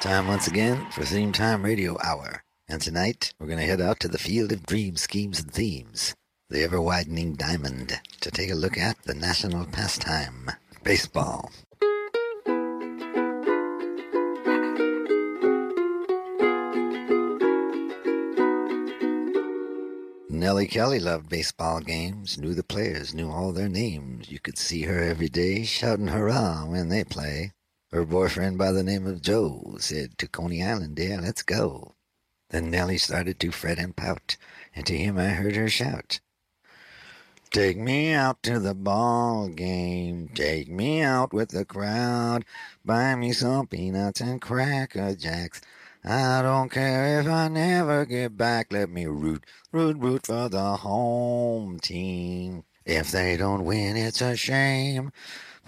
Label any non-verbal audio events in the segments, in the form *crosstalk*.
Time once again for Theme Time Radio Hour. And tonight we're going to head out to the field of dreams, schemes, and themes, the ever widening diamond, to take a look at the national pastime, baseball. Nellie Kelly loved baseball games, knew the players, knew all their names. You could see her every day shouting hurrah when they play. Her boyfriend by the name of Joe said to Coney Island, dear, let's go. Then Nellie started to fret and pout, and to him I heard her shout, Take me out to the ball game, take me out with the crowd, buy me some peanuts and cracker jacks. I don't care if I never get back. Let me root, root, root for the home team. If they don't win, it's a shame.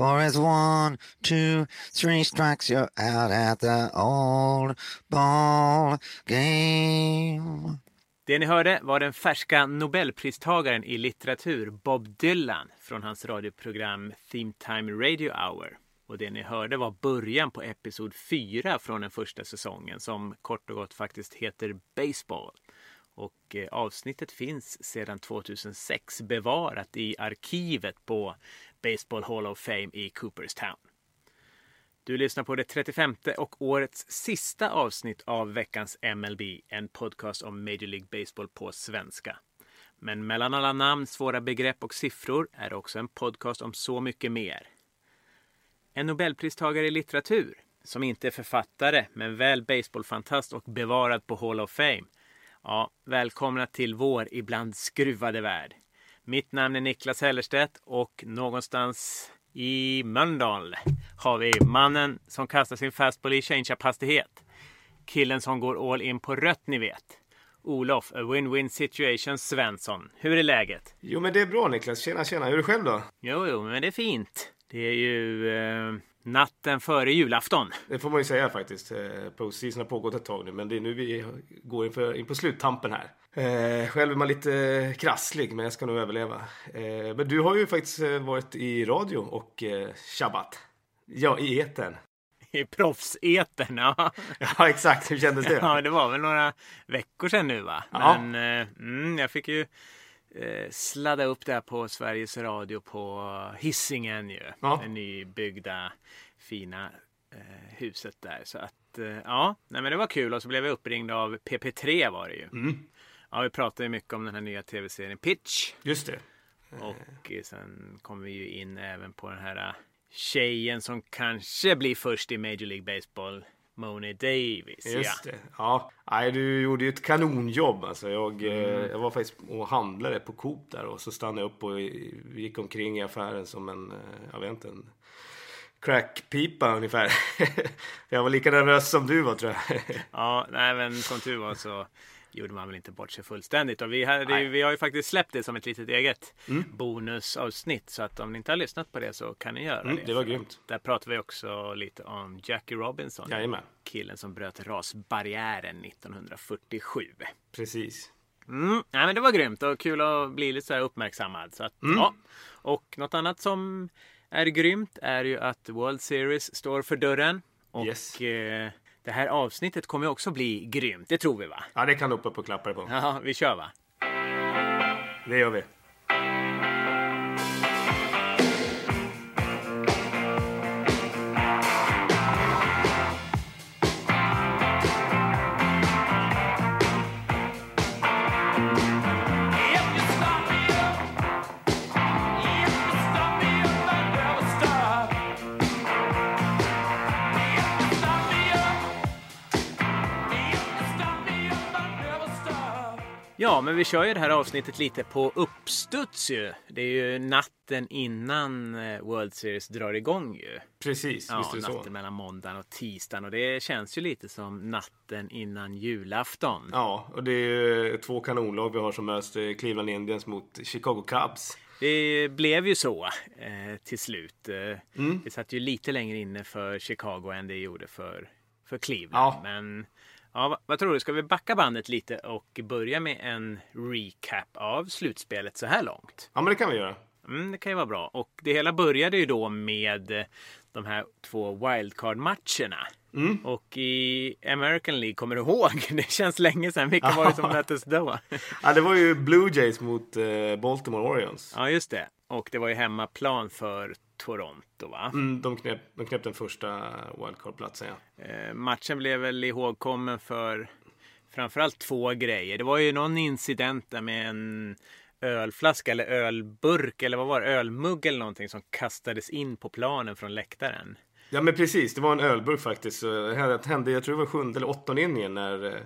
For it's one, two, three strikes, you're out at the old ball game. Det ni hörde var den färska Nobelpristagaren i litteratur Bob Dylan från hans radioprogram Theme Time Radio Hour. Och det ni hörde var början på episod 4 från den första säsongen som kort och gott faktiskt heter Baseball. Och eh, avsnittet finns sedan 2006 bevarat i arkivet på Baseball Hall of Fame i Cooperstown. Du lyssnar på det 35 och årets sista avsnitt av veckans MLB, en podcast om Major League Baseball på svenska. Men mellan alla namn, svåra begrepp och siffror är det också en podcast om så mycket mer. En nobelpristagare i litteratur, som inte är författare men väl baseballfantast och bevarad på Hall of Fame. Ja, välkomna till vår ibland skruvade värld. Mitt namn är Niklas Hellerstedt och någonstans i Mölndal har vi mannen som kastar sin fastball i change-up-hastighet. Killen som går all in på rött, ni vet. Olof, a win-win situation Svensson. Hur är läget? Jo, men det är bra Niklas. Tjena, tjena. Hur är det själv då? Jo, jo, men det är fint. Det är ju eh, natten före julafton. Det får man ju säga faktiskt. Eh, Postseason har pågått ett tag nu, men det är nu vi går inför, in på sluttampen här. Eh, själv är man lite krasslig, men jag ska nog överleva. Eh, men du har ju faktiskt varit i radio och eh, tjabbat. Ja, i etern. I proffsetern, ja. *laughs* Ja, exakt. Hur kändes det? Ja, det var väl några veckor sedan nu va? Ja. Men eh, mm, jag fick ju eh, sladda upp där på Sveriges Radio på Hisingen ju. Ja. Det nybyggda fina eh, huset där. Så att eh, ja, nej, men det var kul och så blev jag uppringd av PP3 var det ju. Mm. Ja, vi pratade ju mycket om den här nya tv-serien Pitch. Just det. Och eh, sen kom vi ju in även på den här eh, tjejen som kanske blir först i Major League Baseball. Moni Davis. Just ja. det. Ja, nej, du gjorde ju ett kanonjobb. Alltså, jag, eh, Mm. jag var faktiskt och handlade på Coop där och så stannade jag upp och gick omkring i affären som en, eh, jag vet inte, en crackpipa ungefär. *laughs* jag var lika nervös som du var tror jag. Ja, nej, men som tur var så gjorde man väl inte bort sig fullständigt. Och vi, hade, vi har ju faktiskt släppt det som ett litet eget bonusavsnitt. Så att om ni inte har lyssnat på det så kan ni göra Mm, det. det var grymt. Där pratar vi också lite om Jackie Robinson. Jajamän. Killen som bröt rasbarriären 1947. Precis. Mm, nej, men det var grymt och kul att bli lite så här uppmärksammad. Så att, ja. Och något annat som är grymt är ju att World Series står för dörren. Och Yes. eh, det här avsnittet kommer också bli grymt. Det tror vi va? Ja, det kan du upp och klappa dig på. Ja, vi kör va? Det gör vi. Ja, men vi kör ju det här avsnittet lite på uppstuds ju. Det är ju natten innan eh, World Series drar igång ju. Precis, Ja, visst är det natten så. mellan måndagen och tisdagen. Och det känns ju lite som natten innan julafton. Ja, och det är ju två kanonlag vi har som möts. Cleveland Indians mot Chicago Cubs. Det blev ju så eh, till slut. Eh, Mm. Det satt ju lite längre inne för Chicago än det gjorde för, för Cleveland. Ja. Men ja, vad, tror du? Ska vi backa bandet lite och börja med en recap av slutspelet så här långt? Ja, men det kan vi göra. Mm, det kan ju vara bra. Och det hela började ju då med de här två wildcard-matcherna. Mm. Och i American League, kommer du ihåg? *laughs* Det känns länge sedan. Vilka var det som *laughs* möttes då? Ja, det var ju Blue Jays mot eh, Baltimore Orioles. Ja, just det. Och det var ju hemmaplan för Toronto, va? Mm, de, knep, de knep den första wildcard-platsen, ja. Eh, matchen blev väl ihågkommen för framförallt två grejer. Det var ju någon incident där med en ölflaska eller ölburk eller vad var det? Ölmugg eller någonting som kastades in på planen från läktaren. Ja, men precis. Det var en ölburk faktiskt. Det hände, jag tror det var sjunde eller åttonde inningen när eh,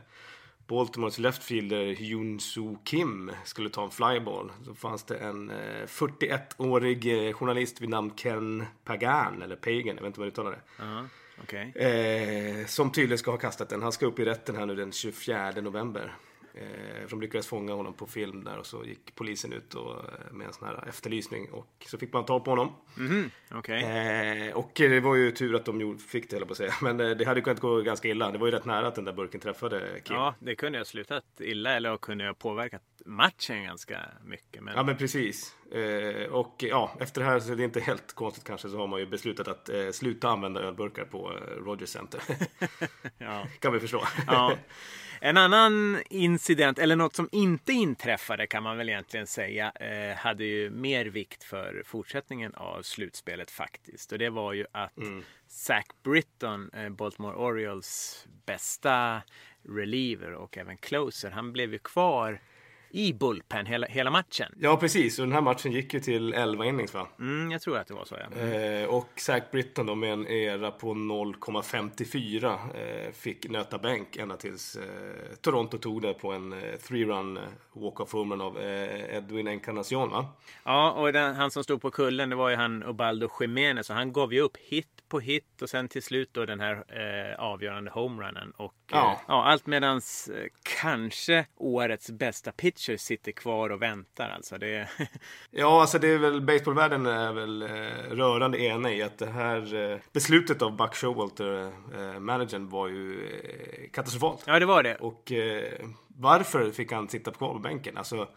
Baltimores leftfielder Hyun Soo Kim skulle ta en flyball. Så fanns det en 41-årig eh, journalist vid namn Ken Pagan, eller Pagan, jag vet inte vad du uttalar det. Uh, okay. eh, som tydligen ska ha kastat den. Han ska upp i rätten här nu den 24 november. Eh, de lyckades fånga honom på film där och så gick polisen ut och, eh, med en sån här efterlysning och så fick man tag på honom. Mm, okay. eh, och det var ju tur att de fick det, på att säga. *laughs* Men eh, det hade kunnat gå ganska illa. Det var ju rätt nära att den där burken träffade Kim. Ja, det kunde ha slutat illa eller kunde ha påverkat matchen ganska mycket. Men... Ja, men precis. Eh, och ja, efter det här så är det inte helt konstigt kanske så har man ju beslutat att eh, sluta använda ölburkar på eh, Rogers Center. *laughs* ja. *laughs* kan vi förstå. ja. En annan incident, eller något som inte inträffade kan man väl egentligen säga, eh, hade ju mer vikt för fortsättningen av slutspelet faktiskt. Och det var ju att mm. Zach Britton, eh, Baltimore Orioles bästa reliever och även closer, han blev ju kvar i bullpen hela, hela matchen. Ja, precis. Och den här matchen gick ju till 11 innings, va? Mm, jag tror att det var så, ja. Eh, och Zach Britton då med en era på 0,54 eh, fick nöta bänk ända tills eh, Toronto tog det på en eh, three-run eh, walk-off homerun av eh, Edwin Encarnacion, va? Ja, och den, han som stod på kullen, det var ju han Ubaldo Jiménez. Och han gav ju upp hit på hit och sen till slut då den här eh, avgörande homerunnen. Och ja. Eh, ja, allt medans eh, kanske årets bästa pitcher sitter kvar och väntar alltså. Det... *laughs* ja, alltså det är väl baseballvärlden är väl eh, rörande ena i att det här eh, beslutet av Buck Showalter, eh, managern, var ju eh, katastrofalt. Ja, det var det. Och varför fick han sitta kvar på bänken? Alltså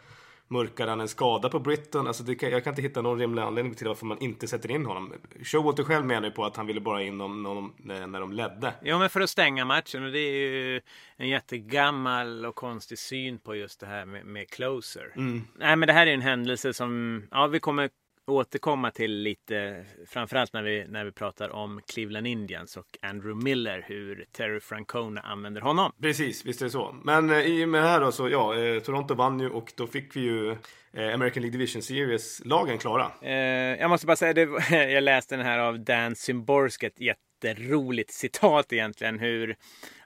mörkade han en skada på Britton? Alltså kan, jag kan inte hitta någon rimlig anledning till varför man inte sätter in honom. Showalter själv menar ju på att han ville bara in honom när de ledde. Ja, men för att stänga matchen och det är ju en jättegammal och konstig syn på just det här med, med closer. Mm. Nej, men det här är en händelse som, ja, vi kommer återkomma till lite, framförallt när vi, när vi pratar om Cleveland Indians och Andrew Miller, hur Terry Francona använder honom. Precis, visst är det så. Men eh, i och med det här då så, ja, eh, Toronto vann ju och då fick vi ju eh, American League Division Series-lagen klara. Eh, jag måste bara säga, det, *laughs* jag läste den här av Dan Symborsk, ett jätteroligt citat egentligen, hur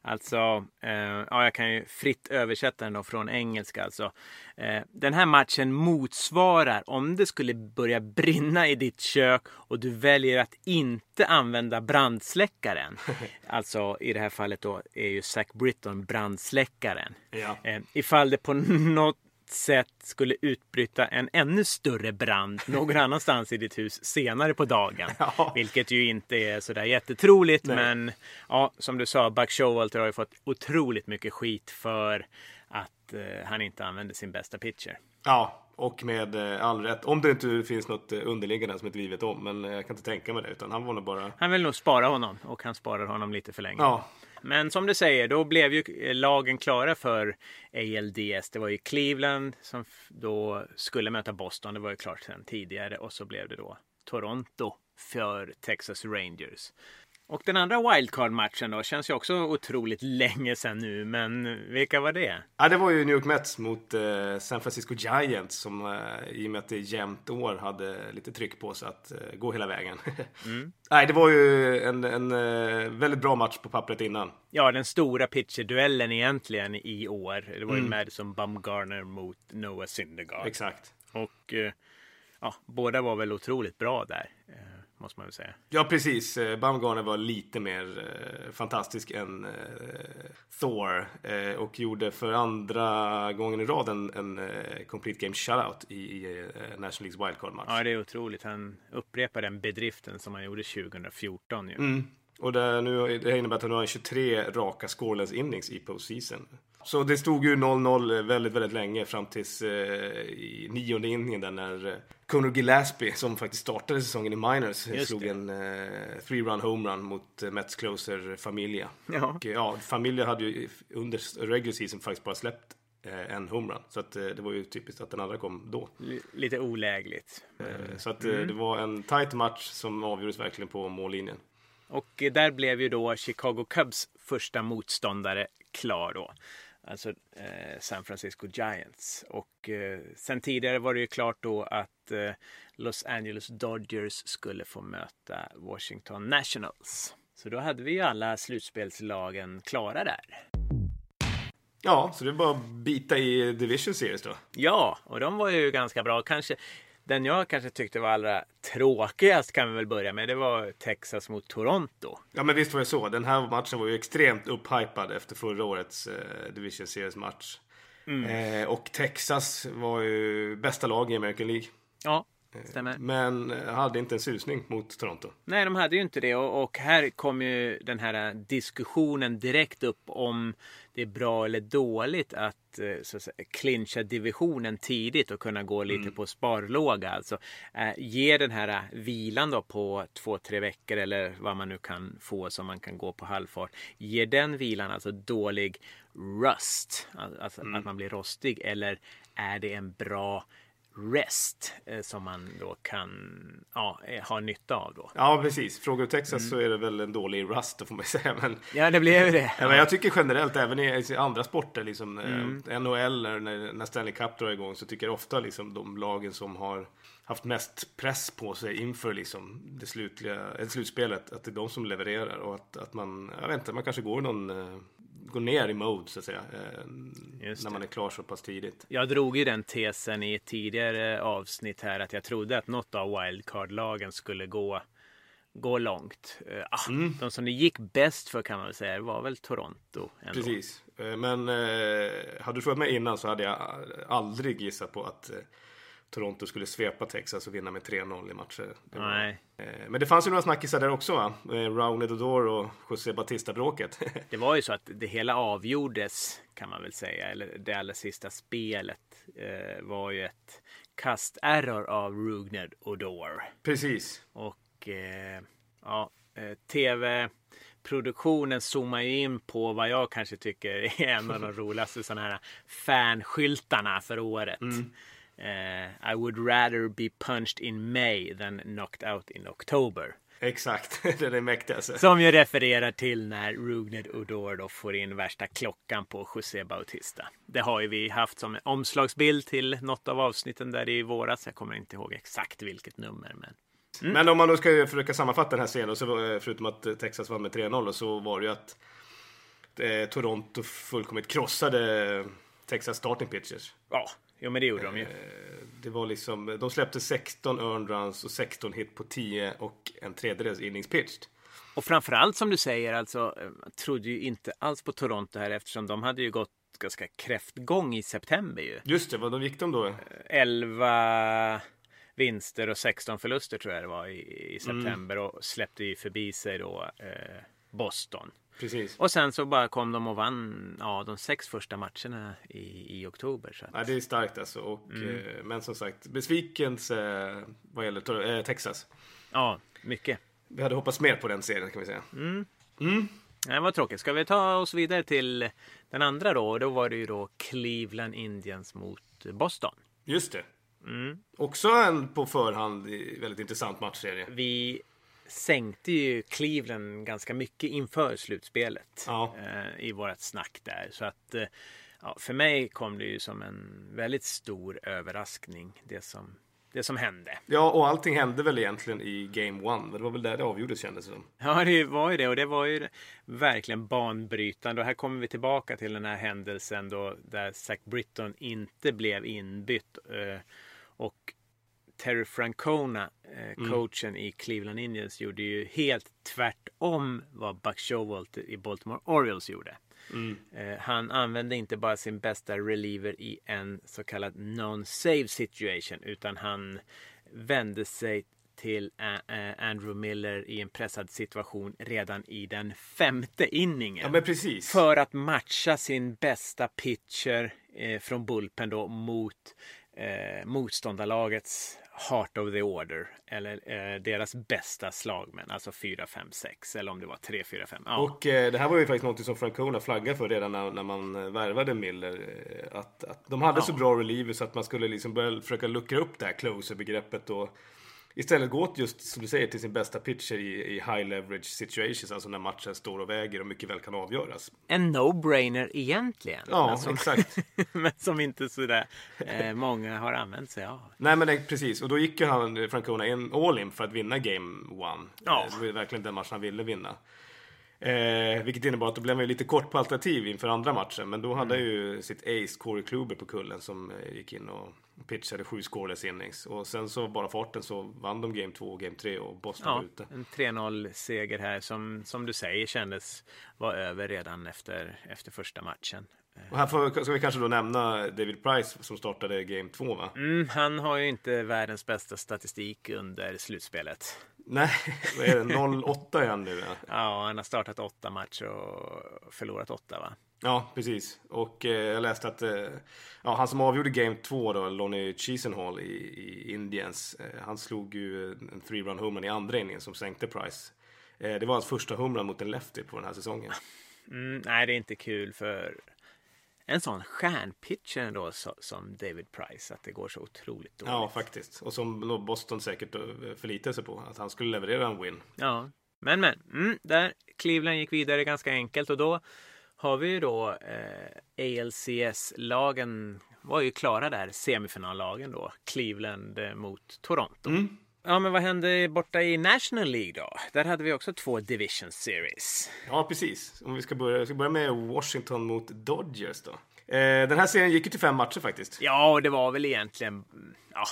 Alltså, eh, ja, jag kan ju fritt översätta den då från engelska. Alltså, eh, den här matchen motsvarar om det skulle börja brinna i ditt kök och du väljer att inte använda brandsläckaren. *laughs* alltså i det här fallet då är ju Zack Britton brandsläckaren. Ja. Eh, ifall det på något sätt skulle utbryta en ännu större brand någon *laughs* annanstans i ditt hus senare på dagen. *laughs* Ja. Vilket ju inte är sådär jättetroligt. Nej. Men ja, som du sa, Buck Showalter har ju fått otroligt mycket skit för att eh, han inte använde sin bästa pitcher. Ja, och med eh, all rätt. Om det inte finns något eh, underliggande som inte vi vet om. Men jag kan inte tänka mig det. Utan han var nog bara... Han vill nog spara honom. Och han sparar honom lite för länge. Ja, men som du säger, då blev ju lagen klara för ALDS. Det var ju Cleveland som då skulle möta Boston. Det var ju klart sedan tidigare. Och så blev det då Toronto för Texas Rangers. Och den andra wildcard-matchen då känns ju också otroligt länge sedan nu, men vilka var det? Ja, det var ju New York Mets mot eh, San Francisco Giants som eh, i och med att det är jämnt år hade lite tryck på sig att eh, gå hela vägen. *laughs* mm. Nej, det var ju en, en eh, väldigt bra match på pappret innan. Ja, den stora pitcher-duellen egentligen i år. Det var ju mm. Madison Bumgarner mot Noah Syndergaard. Exakt. Och eh, ja, båda var väl otroligt bra där. Måste man väl säga. Ja, precis. Eh, Baumgartner var lite mer eh, fantastisk än eh, Thor eh, och gjorde för andra gången i rad en, en eh, complete game shutout i, i eh, National Leagues wildcard-match. Ja, det är otroligt. Han upprepar den bedriften som han gjorde 2014 ju. Mm. Och det, nu, det innebär att han har 23 raka scoreless innings i postseason. Så det stod ju 0-0 väldigt, väldigt länge fram tills eh, i nionde inningen där när Conor Gillespie, som faktiskt startade säsongen i minors, Just slog det. en eh, three-run homerun mot eh, Mets closer Familia. Ja. Och, eh, ja, Familia hade ju under regular season faktiskt bara släppt eh, en homerun. Så att, eh, det var ju typiskt att den andra kom då. Li- Lite olägligt. Eh, Så att eh, det var en tight match som avgjordes verkligen på mållinjen. Och där blev ju då Chicago Cubs första motståndare klar då. Alltså eh, San Francisco Giants. Och eh, sen tidigare var det ju klart då att eh, Los Angeles Dodgers skulle få möta Washington Nationals. Så då hade vi ju alla slutspelslagen klara där. Ja, så det är bara att bita i Division Series då. Ja, och de var ju ganska bra. Kanske den jag kanske tyckte var allra tråkigast kan vi väl börja med. Det var Texas mot Toronto. Ja men visst var det så. Den här matchen var ju extremt upphypad efter förra årets eh, Division Series match. Eh, och Texas var ju bästa lag i American League. Ja, stämmer. Men eh, hade inte en susning mot Toronto. Nej, de hade ju inte det. Och, och här kom ju den här diskussionen direkt upp om det är bra eller dåligt att, eh, så att säga, clincha divisionen tidigt och kunna gå lite på sparlåga. Alltså eh, ge den här eh, vilan då på två, tre veckor eller vad man nu kan få som man kan gå på halvfart. Ger den vilan alltså dålig rust, alltså att man blir rostig eller är det en bra rest eh, som man då kan ja, eh, ha nytta av då. Ja precis. Frågar du Texas så är det väl en dålig rust får man *laughs* säga. Men, Ja, det blev det. men jag tycker generellt även i, andra sporter, liksom, Mm. eh, NHL när, när Stanley Cup drar igång så tycker jag ofta liksom, de lagen som har haft mest press på sig inför liksom, det slutliga, slutspelet, att det är de som levererar och att, att man, jag vet inte, man kanske går någon går ner i mode så att säga. Eh, Just när man är klar så pass tidigt. Jag drog ju den tesen i ett tidigare avsnitt här att jag trodde att något av wildcard-lagen skulle gå, gå långt. Eh, ah, Mm. De som det gick bäst för kan man väl säga var väl Toronto. Ändå. Precis. Eh, Men eh, hade du frågat mig innan så hade jag aldrig gissat på att eh, Toronto skulle svepa Texas och vinna med 3-0 i matcher. Nej, Eh, Men det fanns ju några snackisar där också va? Eh, Raul Odor och José Batista-bråket. *laughs* det var ju så att det hela avgjordes kan man väl säga. Eller det allra sista spelet eh, var ju ett kasterror av Rugner Odor. Precis. Och eh, ja, eh, tv-produktionen zoomar ju in på vad jag kanske tycker är en av de *laughs* roligaste sådana här fanskyltarna för året. Eh, I would rather be punched in May than knocked out in October. Exakt. *laughs* det är mäktigaste. Som ju refererar till när Rugned Odor då får in värsta klockan på José Bautista. Det har ju vi haft som en omslagsbild till något av avsnitten där i våras. Jag kommer inte ihåg exakt vilket nummer. Men Men om man då ska försöka sammanfatta den här serien, så, förutom att eh, Texas vann med 3-0, så var det ju att eh, Toronto fullkomligt krossade Texas starting pitchers. ja, jo, men det gjorde de ju. Det var liksom, de släppte 16 earned runs och 16 hit på 10 och en tredjedels innings pitched. Och framförallt som du säger, alltså, eh, jag trodde ju inte alls på Toronto här eftersom de hade ju gått ganska kräftgång i september ju. Just det, vad gick de då? 11 vinster och 16 förluster tror jag det var i, i september och släppte ju förbi sig då eh, Boston. Precis. Och sen så bara kom de och vann ja, de sex första matcherna i, i oktober. Så att, Ja, det är starkt alltså. Och, eh, men som sagt, besvikelse eh, vad gäller eh, Texas. ja, mycket. Vi hade hoppats mer på den serien kan vi säga. Det var tråkigt. Ska vi ta oss vidare till den andra då? Då var det ju då Cleveland Indians mot Boston. Just det. Också en på förhand väldigt intressant matchserie. Vi sänkte ju Cleveland ganska mycket inför slutspelet Ja. eh, i vårt snack där. Så att eh, ja, för mig kom det ju som en väldigt stor överraskning det som, det som hände. Ja, och allting hände väl egentligen i Game One. Det var väl där det avgjordes kändes det som. Ja, det var ju det och det var ju verkligen banbrytande. Och här kommer vi tillbaka till den här händelsen då där Zach Britton inte blev inbytt. eh, Och Terry Francona, eh, coachen i Cleveland Indians, gjorde ju helt tvärtom vad Buck Showalter i Baltimore Orioles gjorde. Eh, Han använde inte bara sin bästa reliever i en så kallad non-save situation utan han vände sig till eh, eh, Andrew Miller i en pressad situation redan i den femte inningen. Ja. För att matcha sin bästa pitcher eh, från Bulpen då mot eh, motståndarlagets Heart of the Order. Eller eh, deras bästa slagmän. Alltså 4, 5, 6. Eller om det var 3, 4, 5. Ja. Och eh, det här var ju faktiskt något som Francona flaggade för redan när, när man eh, värvade Miller. eh, Att, att de hade Ja. så bra relievers så att man skulle liksom börja försöka luckra upp det här closer-begreppet och istället gå till just som du säger till sin bästa pitcher i, i high leverage situations. Alltså när matchen står och väger och mycket väl kan avgöras. En no-brainer egentligen. Ja, men, som, exakt. *laughs* men som inte sådär eh, många har använt sig av. Nej men det, precis, och då gick ju han, Francona, en all in för att vinna game one. Ja. Eh, Det var verkligen den matchen han ville vinna. Eh, vilket innebar att då blev han ju lite kort på alternativ inför andra matchen. Men då hade han ju sitt ace Corey Kluber på kullen som eh, gick in och pitchade sju scoreless innings. Och sen så bara farten så vann de game 2 och game 3 och Boston var Ja, ute. en 3-0 seger här som, som du säger kändes vara över redan efter, efter första matchen. Och här får, ska vi kanske då nämna David Price som startade game 2 va? Mm, han har ju inte världens bästa statistik under slutspelet. Nej, vad är det? 0-8 är han nu ja. *laughs* Ja, han har startat åtta matcher och förlorat åtta va? Ja, precis. Och eh, jag läste att eh, ja, han som avgjorde Game 2 då, Lonnie Chisenhall i, i Indians, eh, han slog ju en three-run homerun i andra inningen som sänkte Price. Eh, det var hans första homerun mot en lefty på den här säsongen. Mm, nej, det är inte kul för en sån stjärnpitcher ändå så, som David Price att det går så otroligt dåligt. Ja, faktiskt. Och som Boston säkert eh, förlitade sig på, att han skulle leverera en win. Ja, men men. Mm, där Cleveland gick vidare ganska enkelt och då har vi ju då eh, ALCS-lagen var ju klara där, semifinallagen då. Cleveland eh, mot Toronto. Mm. Ja, men vad hände borta i National League då? Där hade vi också två Division Series. Ja, precis. Om vi ska börja, ska börja med Washington mot Dodgers då. Eh, den här serien gick ju till fem matcher faktiskt. Ja, och det var väl egentligen, ja,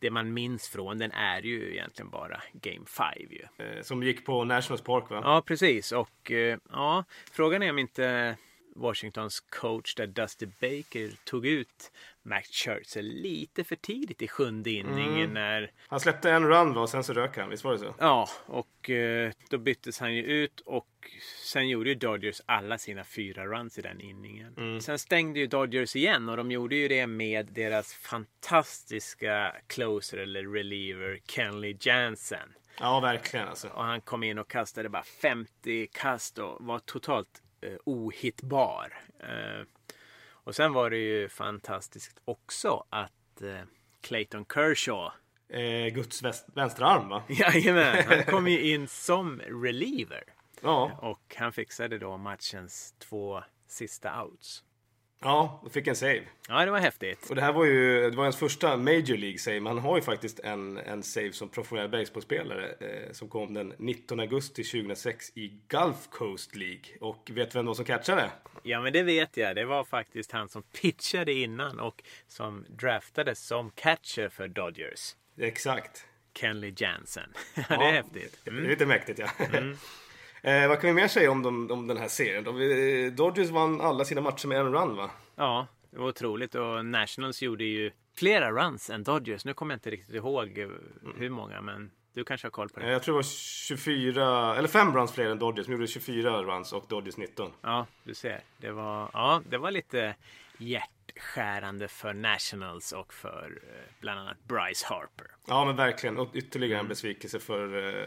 det man minns från den är ju egentligen bara Game 5 ju. Eh, som gick på Nationals Park va? Ja, precis. Och eh, ja, frågan är om inte Washingtons coach där Dusty Baker tog ut Max Scherzer lite för tidigt i sjunde inningen när Han släppte en run va, och sen så rök han, visst var det så? Ja, och eh, då byttes han ju ut och sen gjorde ju Dodgers alla sina fyra runs i den inningen. Sen stängde ju Dodgers igen och de gjorde ju det med deras fantastiska closer eller reliever Kenley Jansen. Ja, verkligen alltså. Och han kom in och kastade bara 50 kast och var totalt eh, ohittbar. Eh, och sen var det ju fantastiskt också att eh, Clayton Kershaw Eh, Guds vänstra arm va? *laughs* Jajamän, han kom ju *laughs* in som reliever. Ja, Och han fixade då matchens två sista outs. Ja, och fick en save. Ja, det var häftigt. Och det här var ju, det var hans första Major League save. Men han har ju faktiskt en, en save som professionell baseballspelare eh, som kom den 19 augusti 2006 i Gulf Coast League. Och vet vem då som catchade? Ja, men det vet jag. Det var faktiskt han som pitchade innan och som draftades som catcher för Dodgers. Exakt. Kenley Jansen. *laughs* Ja, det är häftigt. Det är Mm. lite mäktigt ja. Eh, vad kan vi mer säga om, de, om den här serien? Vi- Dodgers vann alla sina matcher med en run va? Ja, det var otroligt. Och Nationals gjorde ju flera runs än Dodgers. Nu kommer jag inte riktigt ihåg eh, hur många, men du kanske har koll på Eh, det. jag tror det var 24, eller 5 runs fler än Dodgers. De gjorde 24 runs och Dodgers 19. Ja, du ser. Det var, ja, det var lite hjärtskärande för Nationals och för eh, bland annat Bryce Harper. Ja men verkligen. Och ytterligare en besvikelse för uh,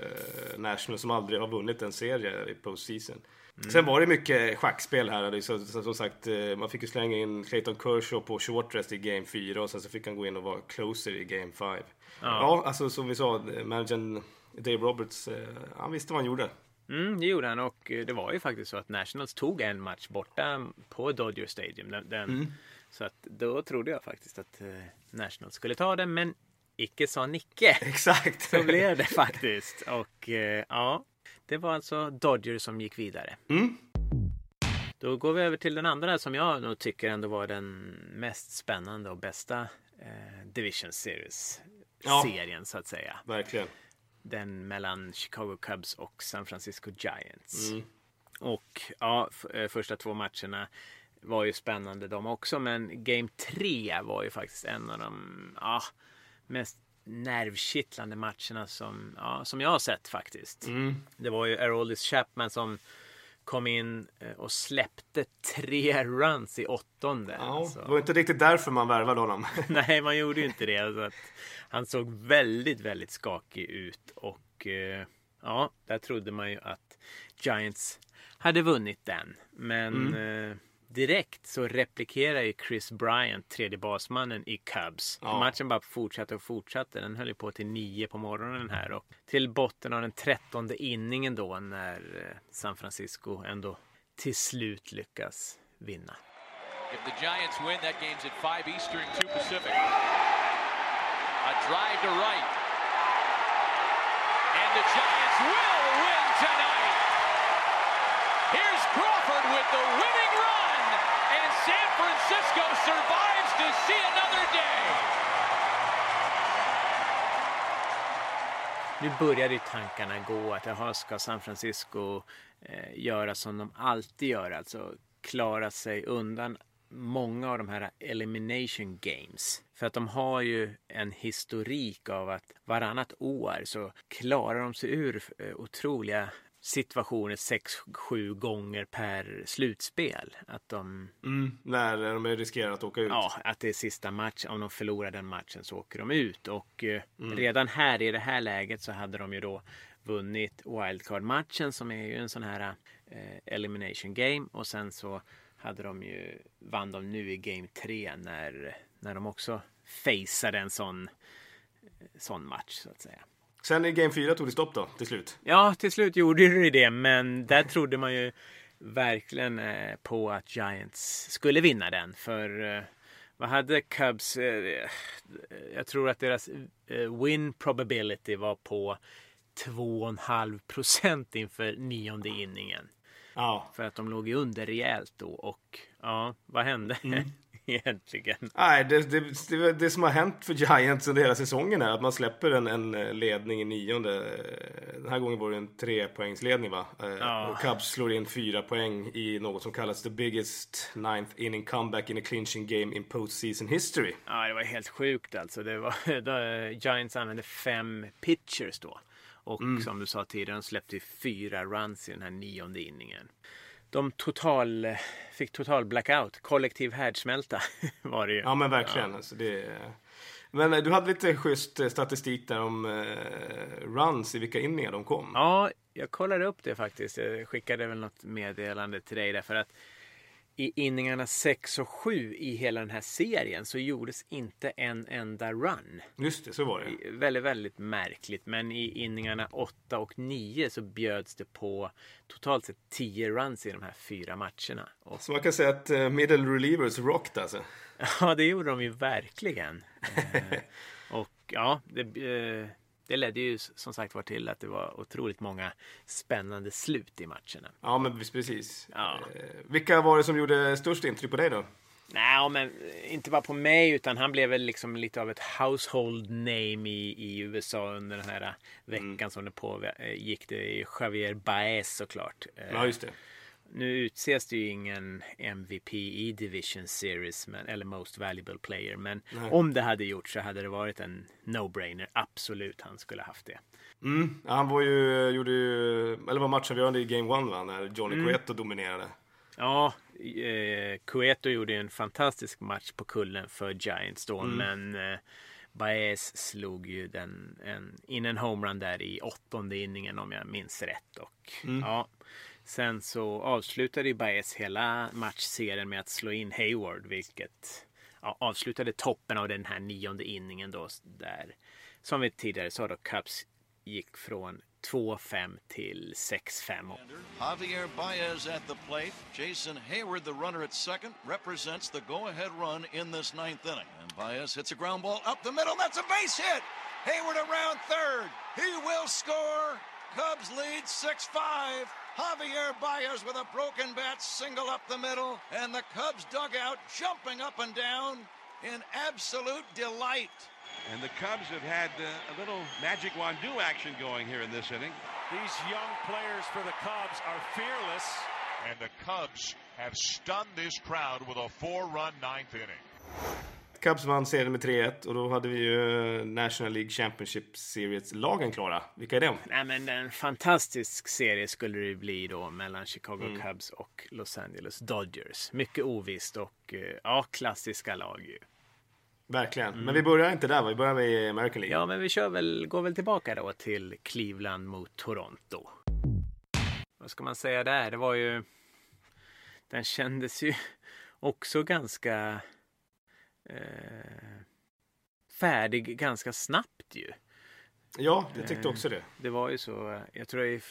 National som aldrig har vunnit en serie i postseason. Sen var det mycket schackspel här. Så, som sagt, eh, man fick ju slänga in Clayton Kershaw på short rest i game 4 och sen så fick han gå in och vara closer i game 5. Ja. alltså som vi sa, eh, managern Dave Roberts, eh, han visste vad han gjorde. Mm, det gjorde han och eh, det var ju faktiskt så att Nationals tog en match borta på Dodger Stadium. Den, den, Så att då trodde jag faktiskt att eh, Nationals skulle ta den, men icke sa Nicke. *laughs* Exakt! Så blev det faktiskt. Och eh, ja, det var alltså Dodger som gick vidare. Mm. Då går vi över till den andra som jag nog tycker ändå var den mest spännande och bästa eh, Division Series Ja. så att säga. Verkligen. Den mellan Chicago Cubs och San Francisco Giants. Mm. Och ja, eh, första två matcherna var ju spännande de också. Men Game 3 var ju faktiskt en av de ja, mest nervkittlande matcherna som, ja, som jag har sett faktiskt. Mm. Det var ju Aroldis Chapman som kom in eh, och släppte tre runs i åttonde. Ja, Alltså. det var inte riktigt därför man värvade honom. *laughs* Nej, man gjorde ju inte det. Alltså han såg väldigt, väldigt skakig ut och eh, ja, där trodde man ju att Giants hade vunnit den. Men eh, direkt så replikerar ju Chris Bryant, tredje basmannen i Cubs. Ja. Matchen bara fortsatte och fortsatte. Den höll ju på till nio på morgonen här och till botten av den trettonde inningen då när eh, San Francisco ändå till slut lyckas vinna. If the Giants win, that game's at 5 Eastern, 2 Pacific. A drive to right. And the Giants will win tonight. Here's Crawford with the winning San Francisco survives to see another day. Nu började ju tankarna gå att jaha, ska San Francisco eh, göra som de alltid gör, alltså klara sig undan många av de här elimination games. För att de har ju en historik av att varannat år så klarar de sig ur eh, otroliga situationer 6-7 gånger per slutspel. Att de Mm. När de riskerar att åka ut. Ja, att det är sista match. Om de förlorar den matchen så åker de ut. Och eh, redan här i det här läget så hade de ju då vunnit wildcard-matchen som är ju en sån här eh, elimination game. Och sen så hade de ju, vann de nu i game 3 när, när de också faceade en sån, sån match så att säga. Sen i Game 4 tog det stopp då, till slut. Ja, till slut gjorde det det, men där trodde man ju verkligen eh, på att Giants skulle vinna den. För eh, vad hade Cubs? Eh, jag tror att deras win probability var på 2,5 procent inför nionde inningen. Ja. För att de låg ju under rejält då och ja, vad hände *laughs* egentligen? Nej, det, det, det, som har hänt för Giants under hela säsongen är att man släpper en, en ledning i nionde. Den här gången var det en trepoängsledning va? Eh, Ja. Och Cubs slår in fyra poäng i något som kallas the biggest ninth inning comeback in a clinching game in postseason history. Ja, det var helt sjukt alltså. Det var, *laughs* då, Giants använde fem pitchers då. Och som du sa tidigare, de släppte fyra runs i den här nionde inningen. De total, fick total blackout, kollektiv härdsmälta *laughs* var det ju. Ja men verkligen. Alltså, det, men eh, du hade lite schysst eh, statistik där om eh, runs i vilka inningar de kom. Ja, jag kollade upp det faktiskt. Jag skickade väl något meddelande till dig därför att i inningarna 6 och 7 i hela den här serien så gjordes inte en enda run. Just det, så var det. Väldigt, väldigt märkligt. Men i inningarna 8 och 9 så bjöds det på totalt sett 10 runs i de här fyra matcherna. Och, Så man kan säga att eh, middle relievers rocked alltså. *laughs* ja, det gjorde de ju verkligen. *laughs* Eh, och ja, det, eh, det ledde ju som sagt var till att det var otroligt många spännande slut i matcherna. Ja men precis. Ja. Eh, vilka var det som gjorde störst intryck på dig då? Nej, men inte bara på mig utan han blev väl liksom lite av ett household name i, i USA under den här veckan som det pågick. Det är Javier Baez såklart. Eh, Ja just det. Nu utses det ju ingen MVP i Division Series men, eller Most Valuable Player. Men Nej. om det hade gjort så hade det varit en no-brainer. Absolut, han skulle haft det. Mm. Ja, Han var ju, gjorde ju, eller var matchavgörande i Game 1 va? När Johnny Mm. Cueto dominerade. Ja, eh, Cueto gjorde ju en fantastisk match på kullen för Giants då. Men eh, Baez slog ju den, en, in en homerun där i åttonde inningen om jag minns rätt. Och, ja, sen så avslutade ju Baez hela matchserien med att slå in Hayward. Vilket ja, avslutade toppen av den här nionde inningen då. Där, som vi tidigare sa då, Cubs gick från 2-5 till 6-5. Javier Baez at the plate. Jason Hayward, the runner at second, represents the go-ahead run in this ninth inning. And Baez hits a ground ball up the middle. That's a base hit. Hayward around third. He will score. Cubs lead 6-5. Javier Baez with a broken bat single up the middle. And the Cubs dugout jumping up and down in absolute delight. And the Cubs have had uh, a little magic Wandu action going here in this inning. These young players for the Cubs are fearless. And the Cubs have stunned this crowd with a four run ninth inning. Cubs vann serien med 3-1 och då hade vi ju National League Championship Series-lagen klara. Vilka är de? Nej, men en fantastisk serie skulle det bli då mellan Chicago Mm. Cubs och Los Angeles Dodgers. Mycket ovisst och eh, ja, klassiska lag ju. Verkligen. Men vi börjar inte där? Vi börjar med American League. Ja, men vi kör väl, går väl tillbaka då till Cleveland mot Toronto. Vad ska man säga där? Det var ju... Den kändes ju *laughs* också ganska eh, färdig ganska snabbt ju. Ja, jag tyckte också det. Det var ju så. Jag tror i,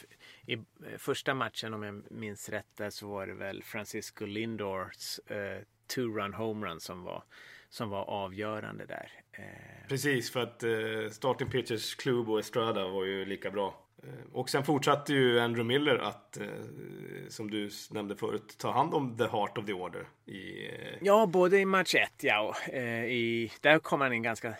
i första matchen om jag minns rätt där så var det väl Francisco Lindors eh, two-run homerun som var, som var avgörande där. Eh, Precis, för att eh, starting pitchers Klub och Estrada var ju lika bra. Eh, och sen fortsatte ju Andrew Miller att, eh, som du nämnde förut, ta hand om the heart of the order. I, eh, Ja, både i match 1 ja, och i, där kom han in ganska,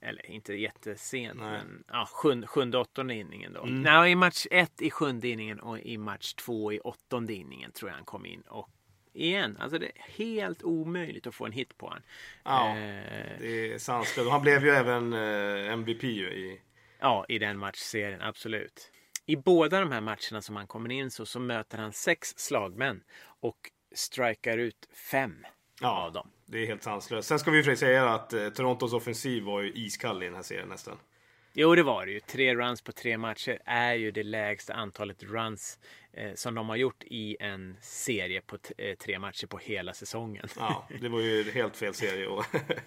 eller inte jättesent, Nej. men ja, sjunde, sjunde åttonde inningen då. Nej, i match 1 i sjunde inningen och i match 2 i åttonde inningen tror jag han kom in. Och igen, alltså det är helt omöjligt att få en hit på han. ja, Eh, det är sanslöst. Han blev ju även MVP ju i... Ja, i den matchserien, absolut. I båda de här matcherna som han kommer in så, så möter han sex slagmän och strikar ut fem Ja, av dem. det är helt sanslöst. Sen ska vi ju säga att eh, Torontos offensiv var ju iskall i den här serien nästan. Jo, det var det ju. Tre runs på tre matcher är ju det lägsta antalet runs eh, som de har gjort i en serie på eh, tre matcher på hela säsongen. Ja, det var ju helt fel serie och,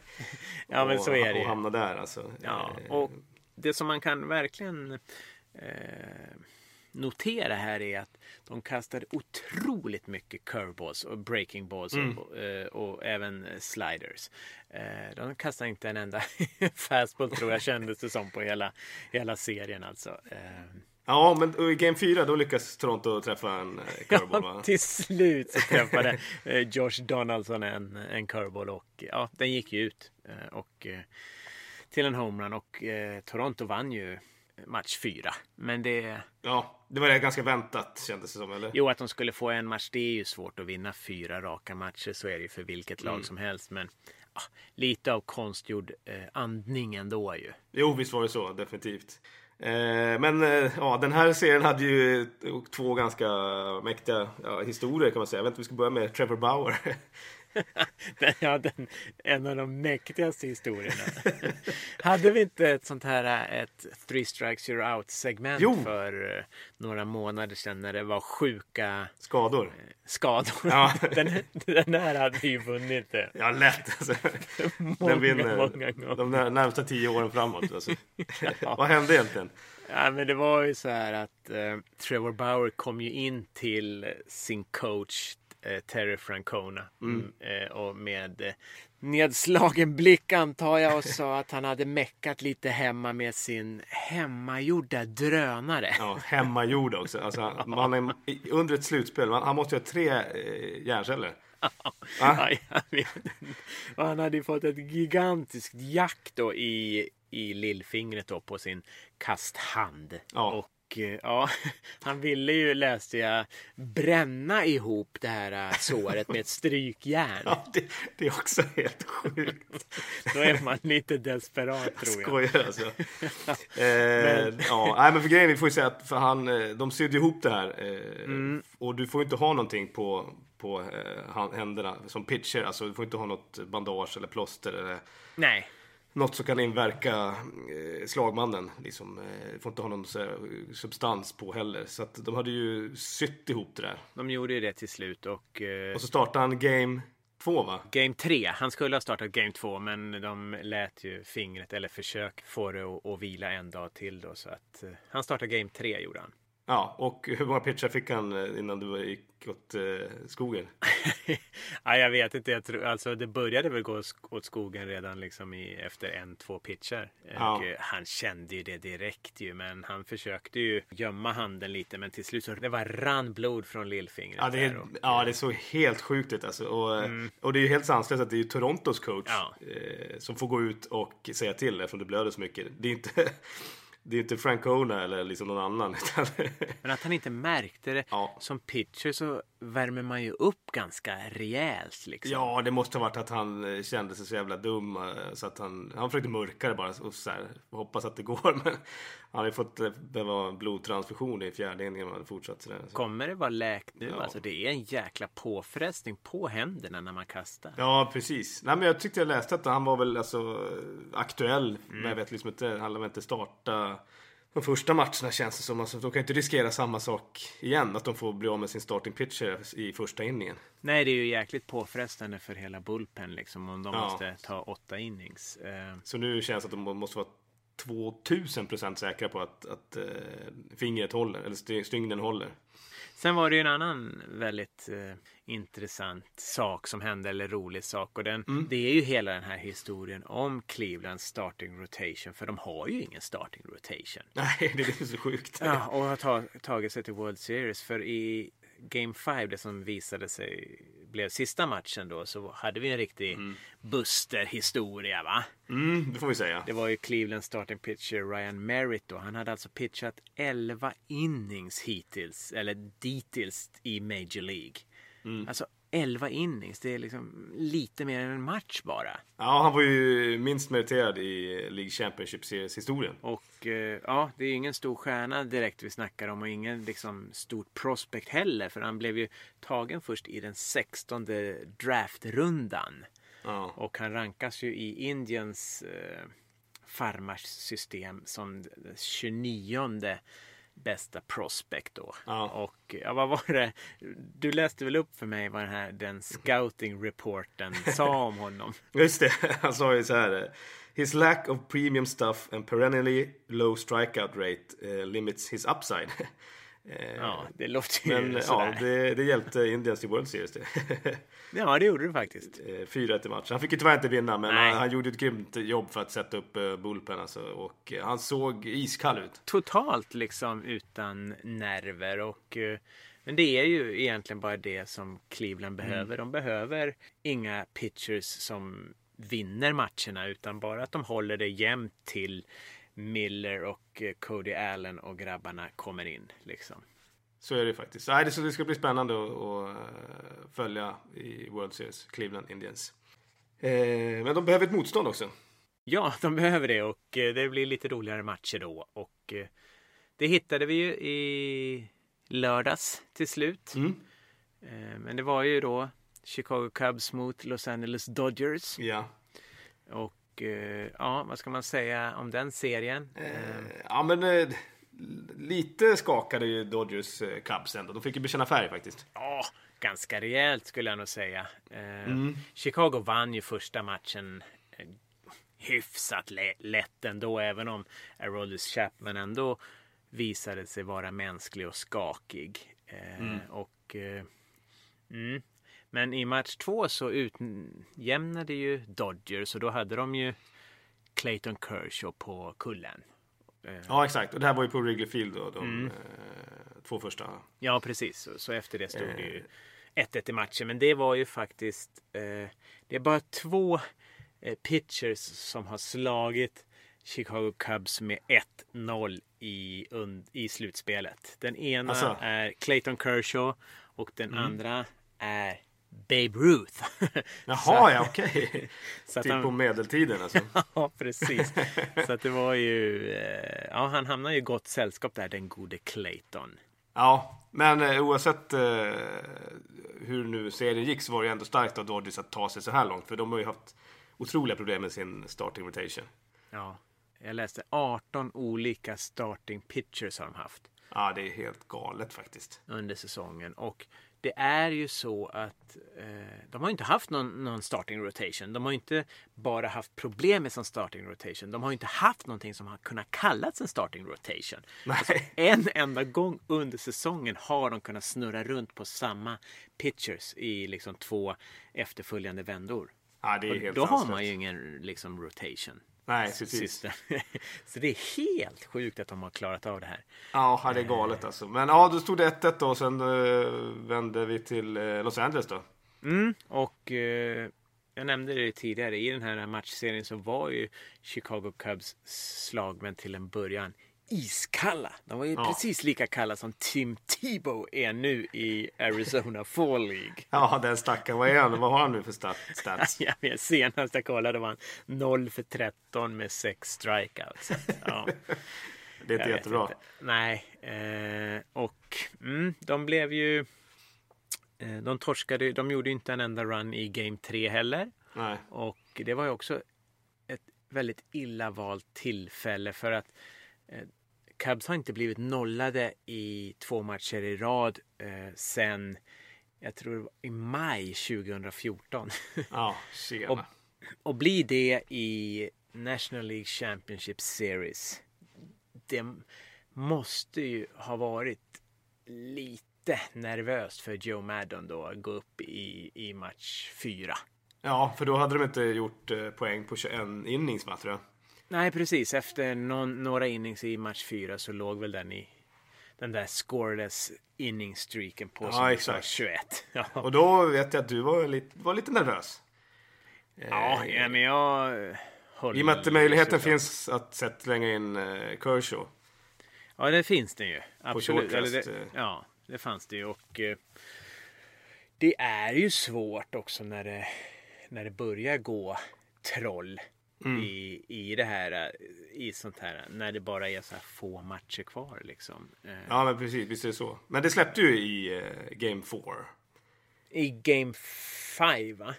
*laughs* Ja, men så är det och ju. hamna där alltså. Ja, Eh, och det som man kan verkligen eh, notera här är att de kastade otroligt mycket curveballs och breaking balls och, eh, och även sliders. Eh, de kastade inte en enda *laughs* fastball tror jag kändes det som på hela, hela serien alltså. Eh, Ja, men och i Game 4 då lyckas Toronto träffa en curveball va? Ja, till slut så träffade Josh Donaldson en, en curveball och ja, den gick ju ut. Och, till en homerun och eh, Toronto vann ju match fyra. Men det, Ja, det var det ganska väntat kändes det som, eller? jo att de skulle få en match, det är ju svårt att vinna fyra raka matcher. Så är det ju för vilket Mm. lag som helst. Men ja, lite av konstgjord eh, andning ändå ju. Jo, visst var det så, definitivt. Eh, men eh, ja, den här serien hade ju två ganska mäktiga ja, historier kan man säga. Jag vet inte om vi ska börja med Trevor Bauer. *laughs* *laughs* Den, ja, den, en av de mäktigaste historierna. *laughs* Hade vi inte ett sånt här ett three strikes you're out segment Jo. för eh, några månader sedan när det var sjuka Skador. skador? Ja. *laughs* Den, den här hade vi ju vunnit. Ja, lätt alltså. Många, Den vinner många gånger. de när- närmsta tio åren framåt. Alltså. Vad hände egentligen? Ja, men det var ju så här att eh, Trevor Bauer kom ju in till eh, sin coach eh, Terry Francona mm. eh, och med eh, nedslagen blick antar jag och sa att han hade meckat lite hemma med sin hemmagjorda drönare. Ja, hemmagjord också. Alltså, man är under ett slutspel. Man, han måste ju ha tre eh, hjärnceller. *laughs* Ja, och han hade ju fått ett gigantiskt jack då i, i lillfingret då på sin kasthand. Ja. Och ja, *laughs* han ville ju, läste jag, bränna ihop det här eh, såret med ett strykjärn. *laughs* Ja, det, det är också helt sjukt. *laughs* Då är man lite desperat tror jag. Skojar alltså. eh, ja, nej, men för grejen, vi får ju säga att för han, eh, de sydde ihop det här. Eh, Mm. Och du får inte ha någonting på, på eh, händerna som pitcher. Alltså du får inte ha något bandage eller plåster eller Nej, något som kan inverka eh, slagmannen. Liksom, eh, får inte ha någon substans på heller. Så att de hade ju sytt ihop det där. de gjorde ju det till slut och eh, Och så startade han game två va? Game 3. Han skulle ha startat Game 2 men de lät ju fingret eller försök få det att, att vila en dag till då så att han startade Game 3 gjorde han. Ja, och hur många pitchar fick han eh, innan du gick åt eh, skogen? *laughs* ja, jag vet inte. Jag tror, alltså, det började väl gå åt skogen redan liksom i, efter en, två pitcher. Ja. Och, eh, han kände ju det direkt ju, men han försökte ju gömma handen lite. Men till slut så det var rann blod från lillfingret. Ja, det är, och- ja, det såg helt sjukt ut alltså. Och, och det är ju helt sanslöst att det är ju Torontos coach Ja. eh, som får gå ut och säga till eftersom det blöder så mycket. Det är inte, *laughs* det är inte Francona eller liksom någon annan. *laughs* Utan, Men att han inte märkte det Ja. som pitcher så värmer man ju upp ganska rejält. Liksom. Ja, det måste ha varit att han eh, kände sig så jävla dum eh, så att han, han försökte mörka det bara och så här, hoppas att det går. *laughs* Men han har ju fått eh, behöva blodtransfusion i fjärde inningen om han fortsatt sådär. Så. Kommer det vara läkt nu? Ja. Alltså, det är en jäkla påfrestning på händerna när man kastar. Ja, precis. Nej, men jag tyckte jag läste att han var väl alltså aktuell. Men jag vet liksom inte, han lär väl inte starta de första matcherna känns det som. Alltså, de kan inte riskera samma sak igen. Att de får bli av med sin starting pitcher i första inningen. Nej, det är ju jäkligt påfrestande för hela bullpen liksom om de Ja. måste ta åtta innings. Eh, Så nu känns det att de måste vara 2000 procent säkra på att, att eh, fingret håller, eller st- stygnen håller. Sen var det ju en annan väldigt eh, intressant sak som hände, eller rolig sak. Och den, Mm. det är ju hela den här historien om Clevelands starting rotation. För de har ju ingen starting rotation. *laughs* Nej, det är så sjukt. Ja, och har ta, tagit sig till World Series. För i Game 5, det som visade sig blev sista matchen då, så hade vi en riktig Buster-historia va? Mm, det får vi säga. Det var ju Clevelands starting pitcher Ryan Merritt då. Han hade alltså pitchat 11 innings hittills, eller dittills i Major League. Alltså 11 innings, det är liksom lite mer än en match bara. Ja, han var ju minst meriterad i League Championship Series historien. Och eh, ja, det är ju ingen stor stjärna direkt vi snackar om och ingen liksom stort prospect heller. För han blev ju tagen först i den 16 draftrundan. Ja. Och han rankas ju i Indiens eh, farmarsystem som den 29 bästa prospect då. Ja. Och ja, vad var det? Du läste väl upp för mig vad den här den scouting reporten sa om honom. *laughs* Just det, han sa ju så här. His lack of premium stuff and perennially low strikeout rate eh, limits his upside. *laughs* Eh, Ja, det låter ju Men ja, sådär. det, det hjälpte Indians till World Series. det. *laughs* Ja, det gjorde det faktiskt. Eh, 4-1 i matchen. Han fick ju tyvärr inte vinna, men han, han gjorde ett grymt jobb för att sätta upp uh, bullpen. Alltså, och eh, han såg iskall ut. Totalt liksom utan nerver och eh, men det är ju egentligen bara det som Cleveland behöver. De behöver inga pitchers som vinner matcherna utan bara att de håller det jämnt till Miller och eh, Cody Allen och grabbarna kommer in liksom. Så är det faktiskt. Nej, det, så det ska bli spännande att, eh, följa i World Series, Cleveland Indians. Eh, men de behöver ett motstånd också. Ja, *laughs* de behöver det och det blir lite roligare matcher då och det hittade vi ju i lördags till slut. Mm. Men det var ju då Chicago Cubs mot Los Angeles Dodgers. Ja. Och eh, ja, vad ska man säga om den serien? Eh, ja, men eh, lite skakade ju Dodgers Cubs ändå. De fick ju bekänna färg faktiskt. Ja, ganska rejält skulle jag nog säga. Eh, Mm. Chicago vann ju första matchen hyfsat lä- lätt ändå, även om Aroldis Chapman ändå visade sig vara mänsklig och skakig. Eh, Och eh, mm. Men i match två så utjämnade ju Dodgers och då hade de ju Clayton Kershaw på kullen. Ja, exakt. Och det här var ju på Wrigley Field då, de eh, två första. Ja, precis. Så, efter det stod det ju 1-1 i matchen. Men det var ju faktiskt... Eh, det är bara två eh, pitchers som har slagit Chicago Cubs med 1-0 i, i slutspelet. Den ena Alltså? är Clayton Kershaw och den andra är Babe Ruth. Jaha, *laughs* ja, okej. *laughs* Så att typ han- på medeltiden alltså. *laughs* ja, precis. Så att det var ju... Eh, ja, han hamnade i gott sällskap där, den gode Clayton. Ja, men eh, oavsett eh, hur nu serien gick så var det ändå starkt av Dodgers att ta sig så här långt. För de har ju haft otroliga problem med sin starting rotation. Ja, jag läste 18 olika starting pitchers har de haft Ja, det är helt galet faktiskt. under säsongen. Och det är ju så att eh, de har inte haft någon, någon starting rotation. De har inte bara haft problem med sin starting rotation. De har inte haft någonting som har kunnat kallats en starting rotation. Alltså, en enda gång under säsongen har de kunnat snurra runt på samma pitchers i liksom två efterföljande vändor. Ja, då har man ju ingen liksom rotation. Nej, precis. *laughs* Så det är helt sjukt att de har klarat av det här. Ja, det är galet alltså. Men ja, då stod det 1-1 då och sen eh, vände vi till eh, Los Angeles då. Mm, och eh, jag nämnde det tidigare. I den här matchserien så var ju Chicago Cubs slagmän till en början iskalla. De var ju Ja. precis lika kalla som Tim Tebow är nu i Arizona Fall League. Ja, den stackaren. Vad är han? Vad har han nu för stat- stats? *laughs* Jag vet, senast jag kollade var han 0 för 13 med 6 strikeouts. *laughs* Ja. Det är Jag inte vet jättebra. inte. Nej, eh, och mm, de blev ju... Eh, de torskade, de gjorde inte en enda run i Game 3 heller. Nej. Och det var ju också ett väldigt illa valt tillfälle för att eh, Cubs har inte blivit nollade i två matcher i rad eh, sen jag tror det var i maj 2014. *laughs* Ja, tjena. Och- och blir det i National League Championship Series. Det måste ju ha varit lite nervöst för Joe Maddon då att gå upp i, i match fyra. Ja, för då hade de inte gjort eh, poäng på 21 innings, va, tror jag. Nej, precis. Efter någon, några innings i match fyra så låg väl den i den där scoreless inning streaken på som exakt. 21. *laughs* Ja, Och då vet jag att du var lite, var lite nervös. ja, ja, men jag håller I och med att möjligheten finns att sätta slänga in eh, Kershaw. Ja, det finns det ju. Absolut. Eller det, eh. ja, det fanns det ju. Och eh, det är ju svårt också när det, när det börjar gå troll Mm. i, i det här. eh, I sånt här. När det bara är så här få matcher kvar liksom. Eh, Ja, men precis. Visst är det så. Men det släppte ju i eh, Game 4. I Game 5 va?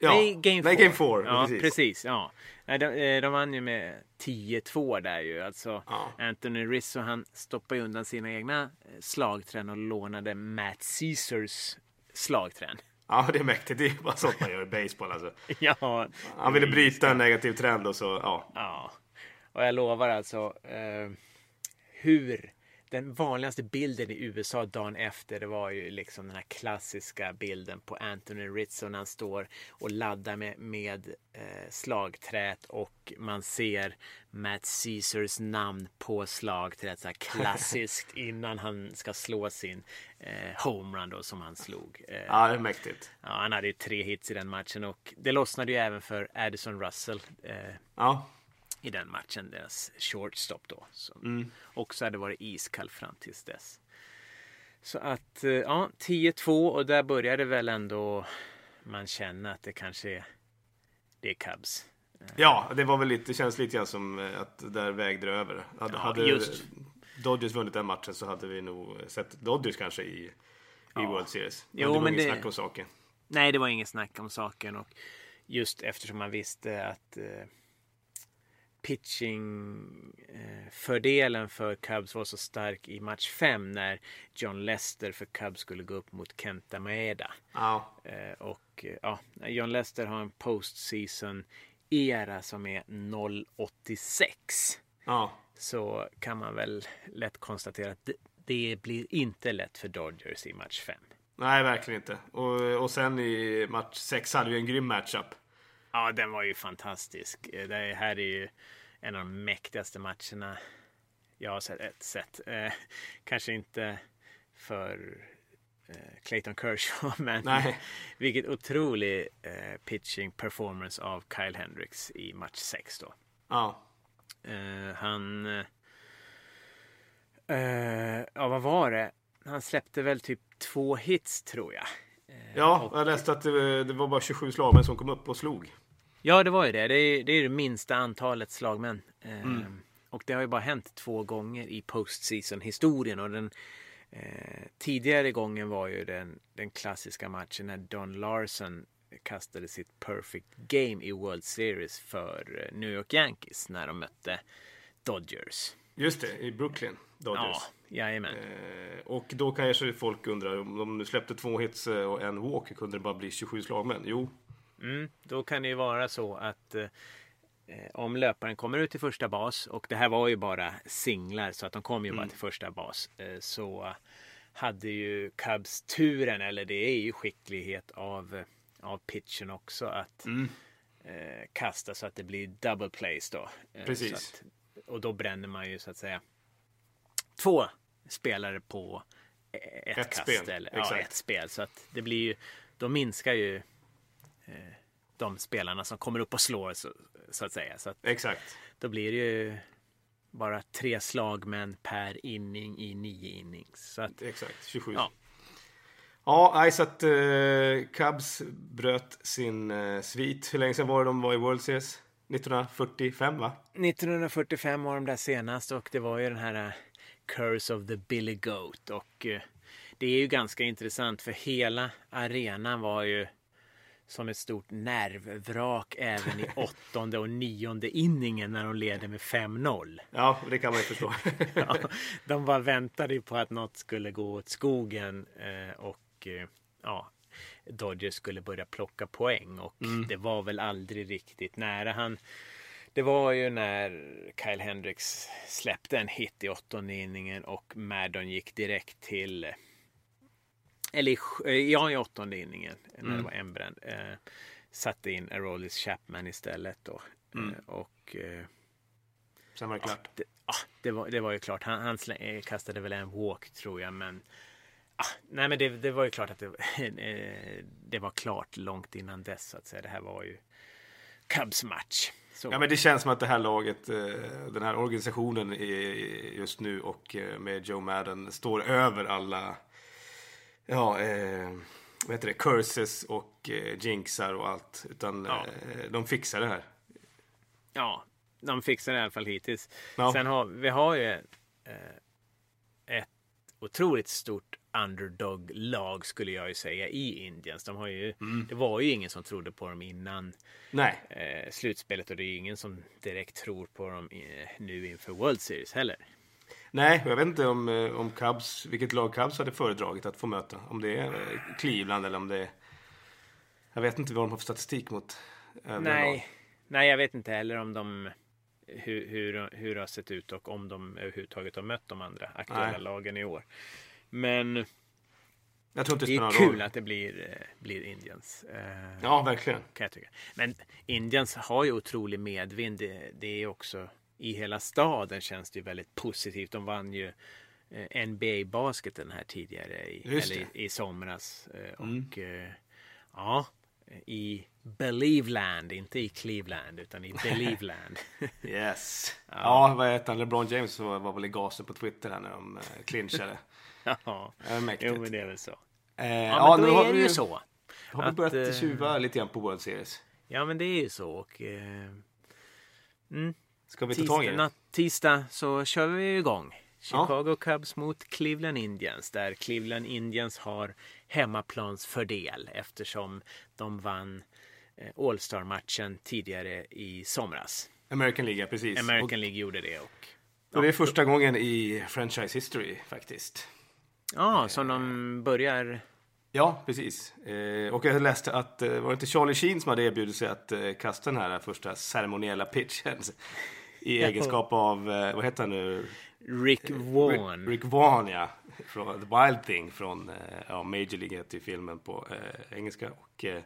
Ja. Nej, Game 4. Nej, Game 4. Ja, precis. precis. ja. Nej, de, de vann ju med 10-2 där ju. Alltså, Ja. Anthony Rizzo han stoppade undan sina egna slagträn och lånade Matt Caesars slagträn. Ja, det är mäktigt. Det är bara sånt man gör i baseball alltså. *laughs* ja, Han ville bryta en negativ trend och så, ja. Ja, och jag lovar alltså eh, hur den vanligaste bilden i USA dagen efter det var ju liksom den här klassiska bilden på Anthony Rizzo när han står och laddar med, med eh, slagträt och man ser Matt Caesars namn på slagträt så här klassiskt *laughs* innan han ska slå sin eh, homerun då som han slog. Eh, Ja, det är mäktigt. ja, han hade ju tre hits i den matchen och det lossnade ju även för Addison Russell. Eh, Ja, i den matchen, deras shortstop då. Som Mm. också hade varit iskall fram tills dess. Så att, eh, ja, 10-2 och där började väl ändå man känna att det kanske är, det är Cubs. ja det var väl lite, det känns lite grann som eh, att där vägde det över. Hade, Ja, hade just. Dodgers vunnit den matchen så hade vi nog sett Dodgers kanske i, i World Series. Men Jo, det var men inget det- snack om saken. Nej, det var inget snack om saken och just eftersom man visste att eh, pitching-fördelen för Cubs var så stark i match 5 när John Lester för Cubs skulle gå upp mot Kenta Maeda. Ja, Eh, och eh, ja, John Lester har en postseason era som är 086. ja. Så kan man väl lätt konstatera att det, det blir inte lätt för Dodgers i match 5. Nej, verkligen inte. Och, och sen i match 6 hade vi en grym matchup. Ja, den var ju fantastisk. Eh, Det här är ju en av de mäktigaste matcherna jag har sett. sett. Eh, kanske inte för eh, Clayton Kershaw, *laughs* men Nej. *laughs* vilket otrolig eh, pitching performance av Kyle Hendricks i match 6 då. Ja, Eh, han... Eh, ja, vad var det? Han släppte väl typ två hits tror jag. Eh, ja och- jag läste att det, det var bara 27 slagmän som kom upp och slog. Ja, det var ju det. Det är, det är det minsta antalet slagmän. Eh, Mm. Och det har ju bara hänt två gånger i postseason-historien. Och den eh, tidigare gången var ju den, den klassiska matchen när Don Larson kastade sitt perfect game i World Series för eh, New York Yankees när de mötte Dodgers. Just det, i Brooklyn. Dodgers. Ja, jajamän. Eh, och då kanske folk undrar om de släppte två hits eh, och en walk, kunde det bara bli 27 slagmän? Jo, Mm, då kan det ju vara så att eh, om löparen kommer ut till första bas och det här var ju bara singlar så att de kom ju bara till första bas eh, så hade ju Cubs turen eller det är ju skicklighet av, av pitchen också att eh, kasta så att det blir double plays då. Eh, Precis. Att, och då bränner man ju så att säga två spelare på eh, ett, Ett kast. spel, Eller, ja, ett spel. Så att det blir ju, då minskar ju de spelarna som kommer upp och slår så, så att säga. Så att exakt. då blir det ju bara tre slagmän per inning i nio innings. Så att, Exakt, 27. Ja. Ja, nej, så att eh, Cubs bröt sin eh, svit. Hur länge sedan var det de var i World Series? 1945 va? 1945 var de där senast och det var ju den här eh, Curse of the Billy Goat. Och eh, det är ju ganska intressant för hela arenan var ju som ett stort nervvrak även i *laughs* åttonde och nionde inningen när de leder med 5-0. Ja, det kan man ju förstå. *laughs* *laughs* Ja, de bara väntade ju på att något skulle gå åt skogen eh, och eh, ja, Dodgers skulle börja plocka poäng och det var väl aldrig riktigt nära. Han, det var ju när Kyle Hendricks släppte en hit i åttonde inningen och Maddon gick direkt till eller eh, ja, i åttonde inningen när det var en bränd. Eh, satte in Aroldis Chapman istället då. Eh, och eh, Sen var det klart. det, ah, det, var, det var ju klart. Han, han slä, eh, kastade väl en walk tror jag. Men, ah, nej, men det, det var ju klart att det, *laughs* eh, det var klart långt innan dess. Så att säga. Det här var ju Cubs match. Så, Ja, men det känns som att det här laget, eh, den här organisationen just nu och eh, med Joe Madden står över alla, ja, eh, vad heter det, curses och eh, jinxar och allt. Utan Ja. eh, de fixar det här. Ja, de fixar det i alla fall hittills. Ja. Sen har vi har ju eh, ett otroligt stort underdog-lag skulle jag ju säga i Indiens. De har ju, Mm. Det var ju ingen som trodde på dem innan eh, slutspelet och det är ingen som direkt tror på dem eh, nu inför World Series heller. Nej, jag vet inte om, eh, om Cubs, vilket lag Cubs hade föredragit att få möta. Om det är eh, Cleveland eller om det är, jag vet inte vad de har för statistik mot övriga lag. Nej, nej, jag vet inte heller om de hur, hur, hur det har sett ut och om de överhuvudtaget har mött de andra aktuella Nej. lagen i år. Men Jag tror inte det det är kul att det blir, eh, blir Indians. Ja, verkligen. kan jag tycka. Men Indians har ju otrolig medvind. Det, det är också i hela staden känns det ju väldigt positivt. De vann ju eh, NBA-basketen här tidigare i, eller i, i somras. Eh, Mm. Och eh, ja, i Believeland, inte i Cleveland utan i Believeland. *laughs* Yes. *laughs* Ja, vad heter han? LeBron James var, var väl i gasen på Twitter här när de clinchade. *laughs* ja, mäktigt. jo men det är väl så. Eh, Ja, men nu då har är det ju så. Har vi börjat tjuva lite grann på World Series? Ja men det är ju så. Och, eh, Ska vi ta tag i det? tisdag så kör vi igång. Chicago Cubs mot Cleveland Indians där Cleveland Indians har hemmaplansfördel eftersom de vann eh, All-Star-matchen tidigare i somras. American League, ja, precis. American League gjorde det och Och, och det är första gången i franchise history faktiskt. ja, som de börjar. Ja, precis. Eh, och jag läste att, eh, var det inte Charlie Sheen som hade erbjudit sig att kasta den här första ceremoniella pitchen i egenskap av, eh, vad heter han nu? Rick Vaughn. Rick, Rick Vaughn, ja. Från The Wild Thing från eh, ja, Major League heter filmen på eh, engelska. Och eh,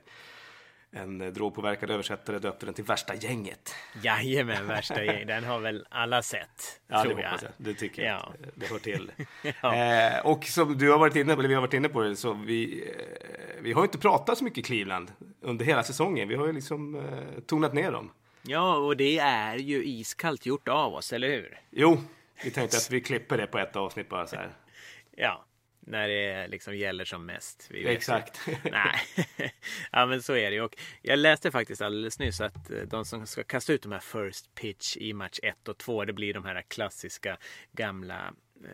en eh, drogpåverkad översättare döpte den till Värsta gänget. Jajamän, *laughs* värsta gäng. Den har väl alla sett. Ja, tror det jag. jag. Det tycker jag. Ja. Det hör till. *laughs* Ja. eh, och som du har varit inne på, eller vi har varit inne på det, så vi, eh, vi har ju inte pratat så mycket Cleveland under hela säsongen. Vi har ju liksom eh, tonat ner dem. Ja, och det är ju iskallt gjort av oss, eller hur? Jo, vi tänkte att vi klipper det på ett avsnitt bara så här. *laughs* Ja, när det liksom gäller som mest. Exakt. *laughs* Nej, *laughs* ja men så är det. Och jag läste faktiskt alldeles nyss att eh, de som ska kasta ut de här first pitch i match 1 och 2, det blir de här klassiska gamla eh,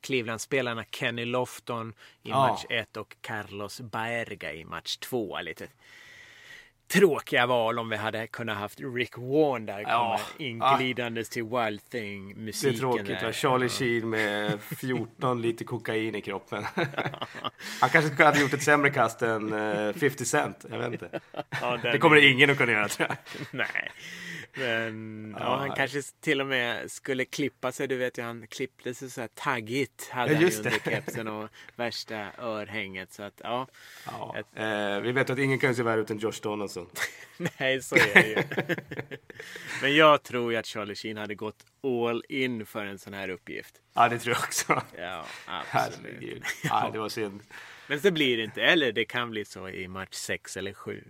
Cleveland-spelarna Kenny Lofton i match 1 och Carlos Baerga i match 2. Lite tråkiga val om vi hade kunnat haft Rick Warren där Ja. inglidandes till Wild Det Thing-musiken. är tråkigt. där. Charlie Sheen med 14 *laughs* liter kokain i kroppen. *laughs* Han kanske hade gjort ett sämre kast än eh, 50 Cent. Jag vet inte. Ja, Det kommer ingen att kunna göra tror jag. *laughs* Nej. Men *laughs* ja, han kanske till och med skulle klippa sig. Du vet ju, han klippte sig så här taggigt. Hade Ja, han under kepsen och *laughs* värsta örhänget. Så att ja, Ja. Ett- Eh, vi vet att ingen kan se värre ut än Josh Donaldson. *laughs* nej så är det ju. Men jag tror ju att Charlie Sheen hade gått all in för en sån här uppgift. Ja, det tror jag också. Ja, absolut. Herregud. Ja, det var synd. Men så blir det inte. Eller det kan bli så i match 6 eller 7.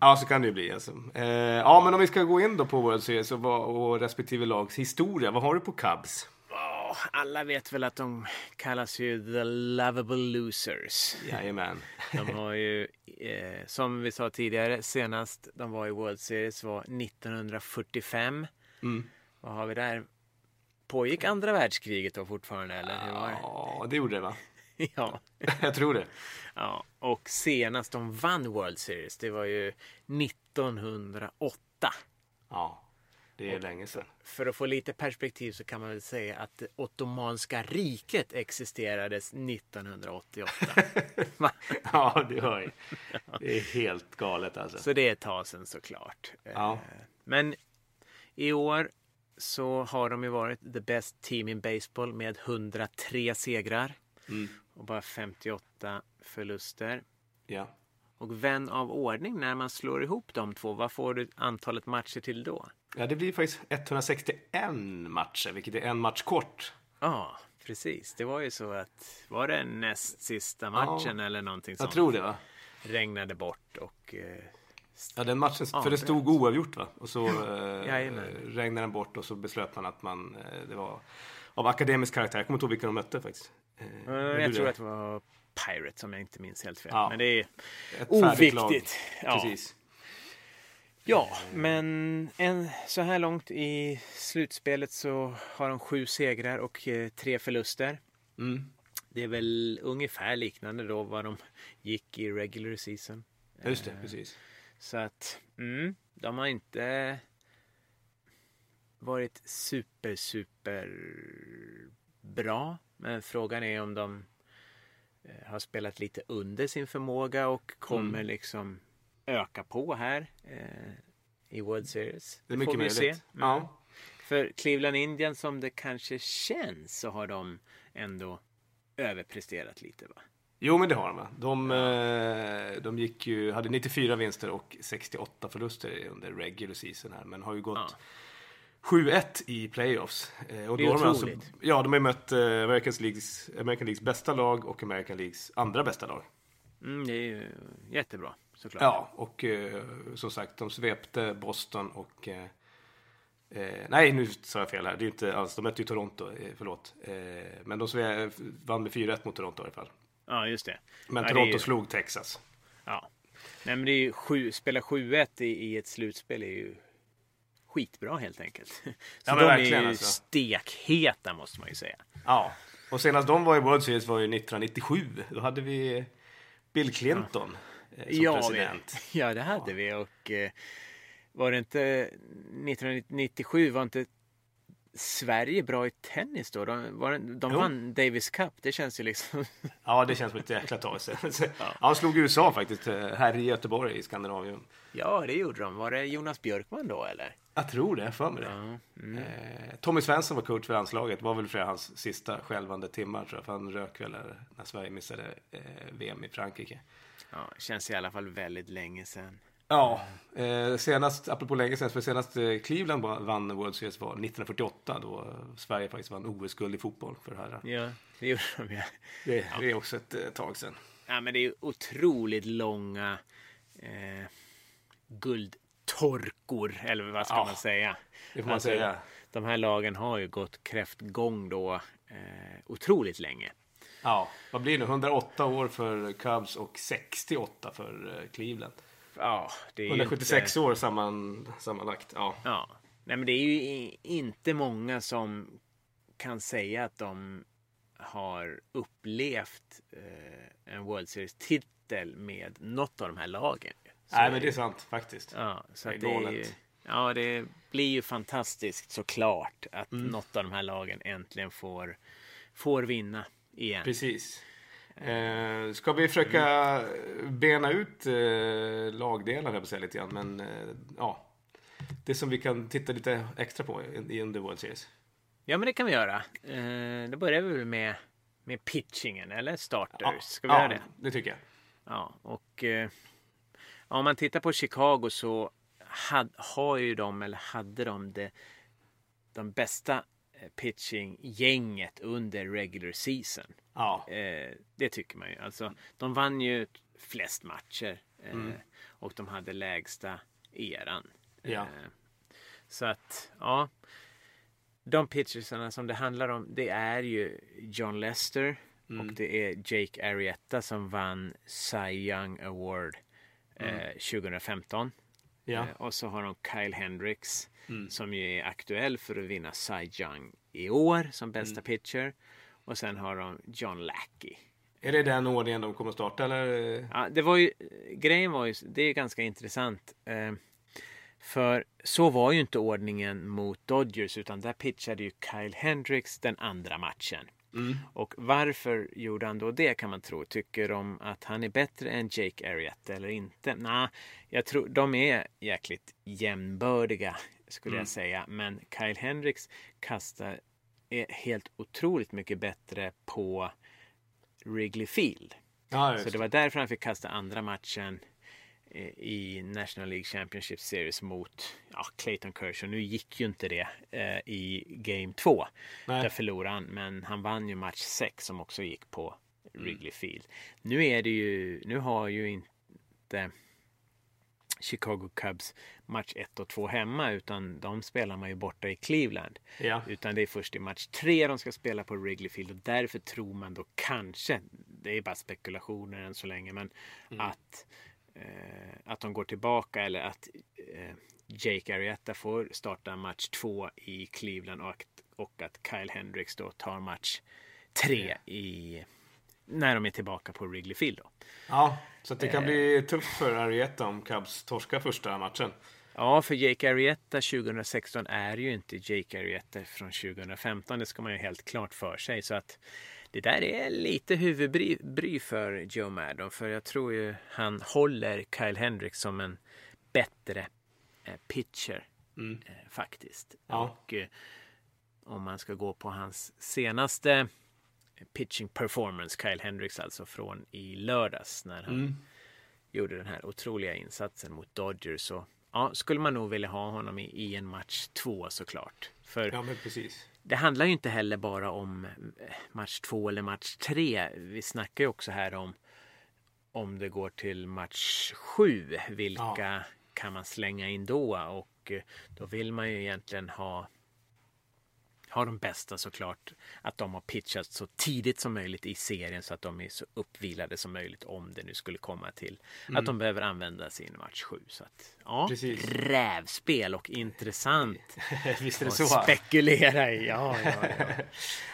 Ja, så kan det ju bli. Alltså. Eh, ja, men om vi ska gå in då på World Series och, och respektive lags historia. Vad har du på Cubs? Ja, alla vet väl att de kallas ju the lovable losers. Jajamän. De har ju, eh, som vi sa tidigare, senast de var i World Series var 1945. Mm. Vad har vi där? Pågick andra världskriget då fortfarande eller? Ja, det gjorde det va? *laughs* Ja. Jag tror det. ja. Och senast de vann World Series, det var ju 1908. Ja, det är länge sedan. För att få lite perspektiv så kan man väl säga att det Ottomanska riket existerades 1988. *laughs* Va? Ja, det hör ju. Det är helt galet alltså. Så det är ett tag sedan såklart. Ja. Eh, Men i år så har de ju varit the best team in baseball med 103 segrar Mm. Och bara 58 förluster. Ja. Och vän av ordning när man slår ihop de två, vad får du antalet matcher till då? ja, det blir faktiskt 161 matcher, vilket är en match kort. Ja, precis. Det var ju så att var det näst sista matchen eller någonting Jag sånt tror det va? regnade bort och eh, Ja, den matchen, Ja, för det stod oavgjort va? Och så eh, regnade den bort och så beslöt man att man, eh, det var av akademisk karaktär. Jag kommer inte ihåg vilka de mötte faktiskt. Eh, eh, jag tror det. att det var Pirates om jag inte minns helt fel. Ja. Men det är oviktigt. Ja. Precis. Ja, men en, så här långt i slutspelet så har de sju segrar och eh, tre förluster. Mm. Det är väl ungefär liknande då vad de gick i regular season. Just det, precis. Så att mm, de har inte varit super, super bra. Men frågan är om de eh, har spelat lite under sin förmåga och kommer Mm. liksom öka på här eh, i World Series. Det får mycket vi möjligt. se. Mm. Ja. För Cleveland Indians som det kanske känns så har de ändå överpresterat lite va? Jo, men det har de. va? De, eh, de gick ju, hade 94 vinster och 68 förluster under regular season här, men har ju gått Ja. 7-1 i playoffs. Eh, och Det är då har de alltså, otroligt. ja, de har mött eh, Americans Leagues, American Leagues bästa lag och American Leagues andra bästa lag. Mm, det är ju jättebra såklart. Ja, och eh, som sagt, de svepte Boston och... Eh, nej, nu sa jag fel här. Det är inte alls. De mötte ju Toronto, eh, förlåt. Eh, men de vann med 4-1 mot Toronto i alla fall. Ja, just det. Men Ja, det Toronto ju- slog Texas. Ja. Nej, men det är ju sju, spela 7-1 i, i ett slutspel är ju skitbra helt enkelt. *laughs* Så men de är ju alltså. stekheta måste man ju säga. Ja, och senast de var i World Series var ju 1997. Då hade vi Bill Clinton eh, som ja, president. Vi, *laughs* ja, det hade vi och eh, var det inte 1997 var inte Sverige bra i tennis då? De, var de Jo. vann Davis Cup. Det känns ju liksom... *laughs* Ja, det känns som ett jäkla tag sedan. Ja. Han slog USA faktiskt eh, här i Göteborg i Skandinavien. ja, det gjorde de. Var det Jonas Björkman då eller? Jag tror det, för mig det. Ja. Mm. Eh, Tommy Svensson var coach för landslaget. Det var väl flera hans sista skälvande timmar tror jag. För han rök väl när Sverige missade eh, VM i Frankrike. Ja, känns i alla fall väldigt länge sedan. Ja, eh, senast, apropå länge sedan, för senast Cleveland va- vann World Series var 1948 då Sverige faktiskt vann OS-guld i fotboll för herrar. Ja, det gjorde de ja. Det, det är också ett tag sedan. Ja, men det är otroligt långa eh, guldtorkor, eller vad ska Ja, man säga? det får man säga. De här lagen har ju gått kräftgång då eh, otroligt länge. Ja, vad blir det nu? 108 år för Cubs och 68 för eh, Cleveland. Ja, det är ju 176 inte, år samman, sammanlagt. Ja. Ja, nej men det är ju inte många som kan säga att de har upplevt eh, en World Series-titel med något av de här lagen. Så Nej, men det är sant faktiskt. Ja, så Det är det, är ju, ja, det blir ju fantastiskt såklart att Mm. något av de här lagen äntligen får, får vinna igen. Precis. Eh, ska vi försöka bena ut eh, jag på lite grann. Men eh, ja, det som vi kan titta lite extra på i, under World Series. Ja, men det kan vi göra. Eh, då börjar vi väl med, med pitchingen, eller starters. Ska vi ja, göra det? det tycker jag. Ja, och eh, om man tittar på Chicago så had, har ju de, eller hade de det, de bästa eh, pitching-gänget under regular season. Ja, Eh, det tycker man ju. Alltså, de vann ju flest matcher. Eh, och de hade lägsta eran. Ja. Eh, så att, ja. De pitchersarna som det handlar om, det är ju John Lester och det är Jake Arrieta som vann Cy Young Award eh, 2015. Ja. Eh, och så har de Kyle Hendricks som ju är aktuell för att vinna Cy Young i år som bästa pitcher. Och sen har de John Lackey. Är det den ordningen de kommer att starta eller? Ja, det var ju, grejen var ju, det är ganska intressant. Eh, för så var ju inte ordningen mot Dodgers utan där pitchade ju Kyle Hendricks den andra matchen. Och varför gjorde han då det kan man tro? Tycker de att han är bättre än Jake Arrieta eller inte? Nej, jag tror de är jäkligt jämnbördiga skulle jag säga. Men Kyle Hendricks kastar är helt otroligt mycket bättre på Wrigley Field. Ja, Så det var därför han fick kasta andra matchen i National League Championship Series mot ja, Clayton Kershaw. Nu gick ju inte det eh, i Game 2. Nej. Där förlorade han, men han vann ju match 6 som också gick på Wrigley Field. Nu är det ju, nu har ju inte Chicago Cubs match 1 och 2 hemma utan de spelar man ju borta i Cleveland. Ja. Utan det är först i match 3 de ska spela på Wrigley Field och därför tror man då kanske, det är bara spekulationer än så länge, men att, eh, att de går tillbaka eller att eh, Jake Arrieta får starta match 2 i Cleveland och, att- och att Kyle Hendricks då tar match 3 i när de är tillbaka på Wrigley Field då. Ja, så det kan bli tufft för Arietta om Cubs torskar första matchen. Ja, för Jake Arrieta 2016 är ju inte Jake Arrieta från 2015. Det ska man ju helt klart för sig. Så att det där är lite huvudbry bry för Joe Maddon. För jag tror ju han håller Kyle Hendricks som en bättre eh, pitcher. Eh, faktiskt. Ja. Och eh, om man ska gå på hans senaste pitching performance, Kyle Hendricks alltså från i lördags när han gjorde den här otroliga insatsen mot Dodgers. Så ja, skulle man nog vilja ha honom i, i en match två såklart. För Ja, men precis. Det handlar ju inte heller bara om eh, match två eller match tre. Vi snackar ju också här om om det går till match sju. Vilka kan man slänga in då? Och eh, då vill man ju egentligen ha ha de bästa såklart. Att de har pitchat så tidigt som möjligt i serien så att de är så uppvilade som möjligt om det nu skulle komma till att de behöver använda sin match 7. Så att, ja, Precis. rävspel och intressant *laughs* Visst är det så? spekulera i. *laughs* Ja, ja, ja.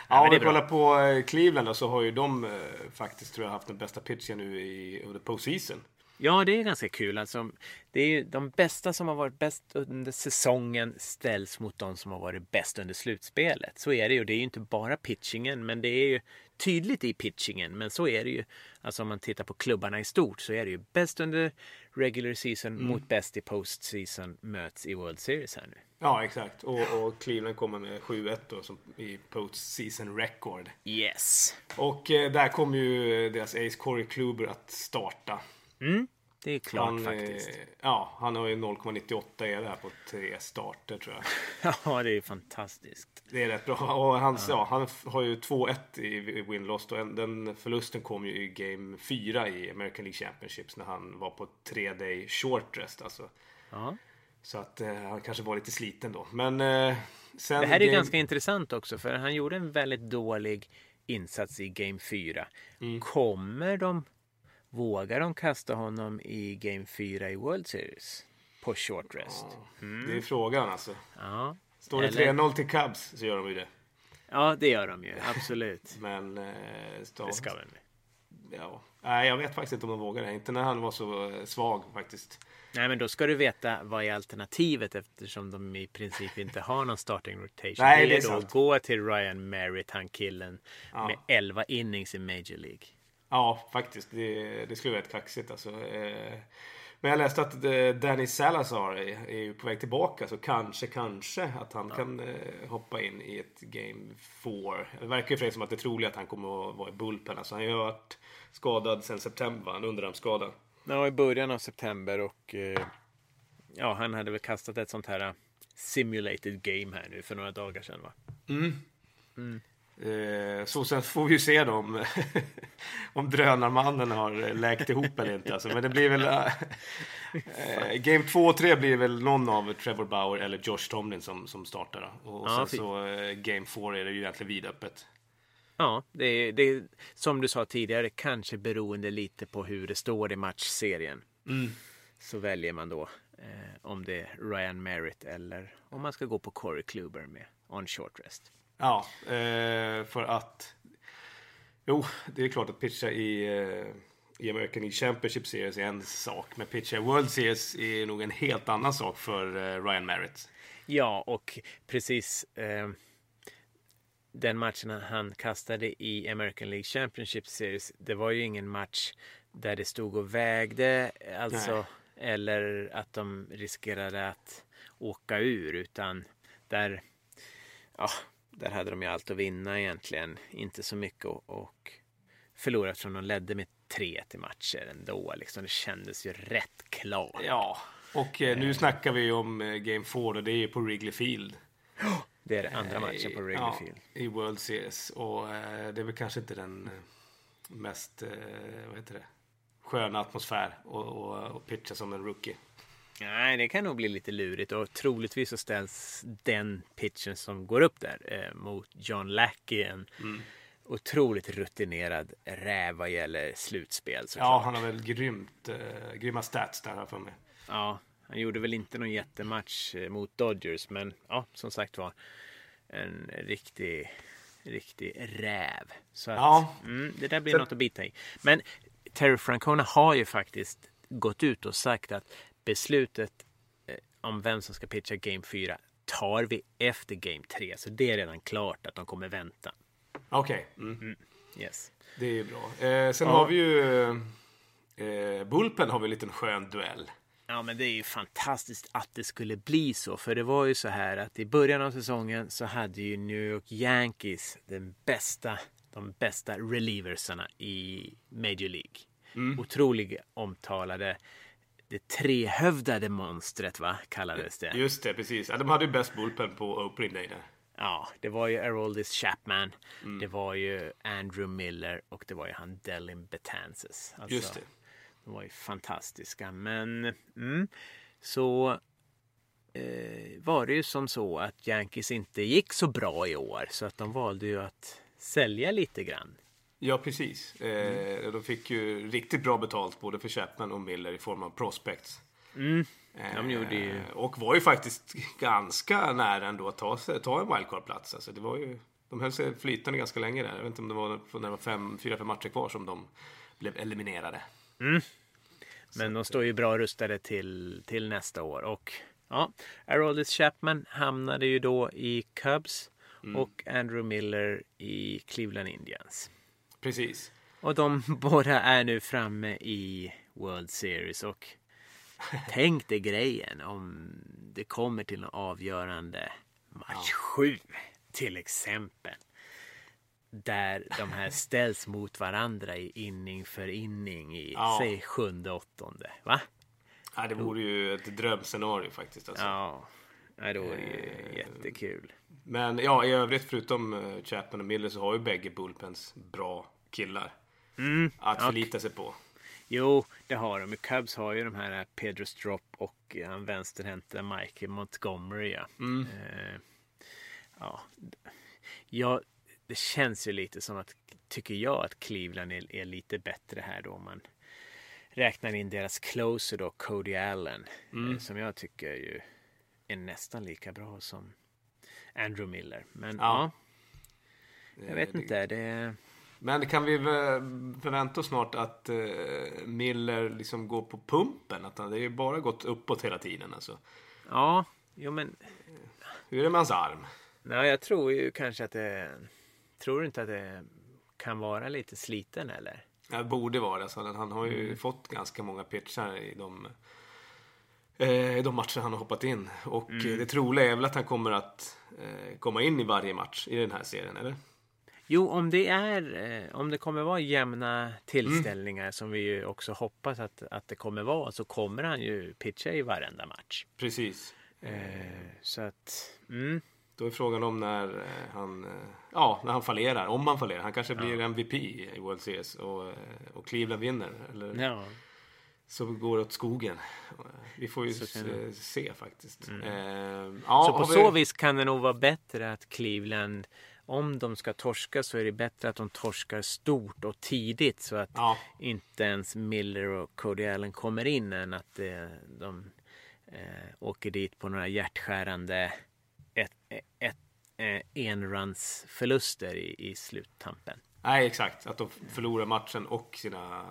Ja, men om vi kollar på eh, Cleveland då, så har ju de eh, faktiskt tror jag haft den bästa pitchen nu i under postseason. Ja, det är ganska kul. Alltså, det är ju de bästa som har varit bäst under säsongen ställs mot de som har varit bäst under slutspelet. Så är det ju. Det är ju inte bara pitchingen, men det är ju tydligt i pitchingen. Men så är det ju. Alltså om man tittar på klubbarna i stort så är det ju bäst under regular season mot bäst i postseason möts i World Series här nu. Ja, exakt. Och, och Cleveland kommer med 7-1 då som i postseason record. Yes. Och eh, där kommer ju deras ace Corey Kluber att starta. Det är klart Han, faktiskt. eh, ja, han har ju 0,98 är där på tre starter tror jag. *laughs* Ja, det är fantastiskt. Det är rätt bra. Och hans, ja. han f- har ju 2-1 i win-loss. Och en- den förlusten kom ju i Game 4 i American League Championships när han var på 3-day short rest. Alltså. Ja. Så att eh, han kanske var lite sliten då. Men eh, sen... Det här är game... ganska intressant också för han gjorde en väldigt dålig insats i Game 4. Mm. Kommer de Vågar de kasta honom i Game 4 i World Series? På short rest? Det är frågan alltså. Ja. Står det Eller- 3-0 till Cubs så gör de ju det. Ja, det gör de ju. Absolut. *laughs* Men... Eh, stå... Det ska de. Ja. Nej, jag vet faktiskt inte om de vågar det. Inte när han var så eh, svag faktiskt. Nej, men då ska du veta vad är alternativet eftersom de i princip inte har någon starting rotation. Nej, det det är är då sant. att gå till Ryan Merritt, han killen med 11 innings i Major League. Ja, faktiskt. Det, det skulle vara rätt kaxigt alltså. Eh, Men jag läste att eh, Danny Salazar är, på väg tillbaka. Så kanske, kanske att han kan eh, hoppa in i ett Game 4. Det verkar ju för som att det är troligt att han kommer att vara i bullpen. Alltså, han har ju varit skadad sedan september. En underarmsskada. Ja, i början av september och ja, han hade väl kastat ett sånt här simulated game här nu för några dagar sedan va? Eh, så sen får vi ju se då om, *laughs* om drönarmannen har läkt ihop eller inte. Alltså. Men det blir väl... Eh, game 2 och 3 blir väl någon av Trevor Bauer eller Josh Tomlin som, som startar. Då. Och Ja, sen fint. så eh, Game 4 är det ju egentligen vidöppet. Ja, det är, det är som du sa tidigare, kanske beroende lite på hur det står i matchserien. Så väljer man då eh, om det är Ryan Merritt eller om man ska gå på Corey Kluber med on short rest. Ja, eh, för att... Jo, det är klart att pitcha i, eh, i American League Championship Series är en sak. Men pitcha i World Series är nog en helt annan sak för eh, Ryan Merritt. Ja, och precis eh, den matchen han kastade i American League Championship Series, det var ju ingen match där det stod och vägde, alltså, Nej. eller att de riskerade att åka ur, utan där, ja, där hade de ju allt att vinna egentligen, inte så mycket och, förlora eftersom de ledde med 3 till matcher ändå, liksom. det kändes ju rätt klart. Ja, och eh, nu snackar vi om eh, Game 4 och det är på Wrigley Field. *gasps* Det är andra matchen på Wrigley ja, Field. I World Series. Och eh, det är väl kanske inte den eh, mest, eh, vad heter det, sköna atmosfär och, och, och pitcha som en rookie. Nej, det kan nog bli lite lurigt och troligtvis så ställs den pitchen som går upp där eh, mot John Lackey, en otroligt rutinerad räv vad gäller slutspel såklart. Ja, han har väl grymt, eh, grymma stats där för mig. Ja, han gjorde väl inte någon jättematch eh, mot Dodgers, men ja, som sagt var en riktig, riktig räv. Så att, Ja. mm, det där blir Sen- något att bita i. Men Terry Francona har ju faktiskt gått ut och sagt att beslutet eh, om vem som ska pitcha Game 4 tar vi efter Game 3. Så det är redan klart att de kommer vänta. Okej, mm. Yes. det är bra. Eh, sen Ja. har vi ju eh, Bulpen har vi en liten skön duell. Ja, men det är ju fantastiskt att det skulle bli så. För det var ju så här att i början av säsongen så hade ju New York Yankees den bästa, de bästa relieversarna i Major League. Otroligt omtalade. Det trehövdade monstret, va? Kallades det. Just det, precis. Ja, de hade ju bäst Bulpen på opening day där. Ja, det var ju Aroldis Chapman. Det var ju Andrew Miller och det var ju han Delin Betances. Alltså, Just det. De var ju fantastiska. Men mm, så eh, var det ju som så att Yankees inte gick så bra i år. Så att de valde ju att sälja lite grann. Ja, precis. Eh, de fick ju riktigt bra betalt både för Chapman och Miller i form av prospects. Mm. Eh, De gjorde ju- Och var ju faktiskt ganska nära ändå att ta, ta en wildcard-plats. Alltså, det var ju, de höll sig flytande ganska länge där. Jag vet inte om det var när det var fem, fyra, fem matcher kvar som de blev eliminerade. Men de står ju bra rustade till, till nästa år. Och ja, Aroldis Chapman hamnade ju då i Cubs och Andrew Miller i Cleveland Indians. Precis. Och de *laughs* båda är nu framme i World Series. Och tänk dig grejen om det kommer till en avgörande match 7 till exempel. Där de här ställs mot varandra i inning för inning i Ja. säg sjunde, åttonde. Va? Ja, det vore ju ett drömscenario faktiskt. Alltså. Ja, är det ju jättekul. Men ja, i övrigt förutom eh, Chapman och Miller så har ju bägge Bullpens bra killar. Att förlita sig på. Jo, det har de. Cubs har ju de här Pedro Strop och eh, han vänsterhänta Mike Montgomery. Ja. Eh, ja. ja, det känns ju lite som att, tycker jag, att Cleveland är, är lite bättre här då. Man räknar in deras closer då, Cody Allen. Eh, som jag tycker ju är nästan lika bra som Andrew Miller. Men ja, Ja. jag vet det- inte. Det, Men kan vi förvänta oss snart att eh, Miller liksom går på pumpen? Att han, det har ju bara gått uppåt hela tiden alltså. ja, jo men Hur är det med hans arm? Nej, jag tror ju kanske att det... Tror du inte att det kan vara lite sliten eller? Det borde vara så. Han har ju fått ganska många pitchar i de, i de matcher han har hoppat in. Och eh, det troliga är väl att han kommer att eh, komma in i varje match i den här serien, eller? Jo, om det är... eh, Om det kommer vara jämna tillställningar som vi ju också hoppas att, att det kommer vara så kommer han ju pitcha i varenda match. Precis. Eh, så att... Mm, Då är frågan om när eh, han, eh, ja, när han fallerar. Om han fallerar. Han kanske blir MVP i World Series och, eh, och Cleveland vinner. Eller Ja, så går åt skogen. Vi får ju se, se faktiskt. Eh, ja, så på vi- så vis kan det nog vara bättre att Cleveland, om de ska torska så är det bättre att de torskar stort och tidigt så att Ja, inte ens Miller och Cody Allen kommer in än att eh, de eh, åker dit på några hjärtskärande ett, ett, eh, enruns förluster i, i sluttampen. Nej exakt. Att de förlorar matchen och sina,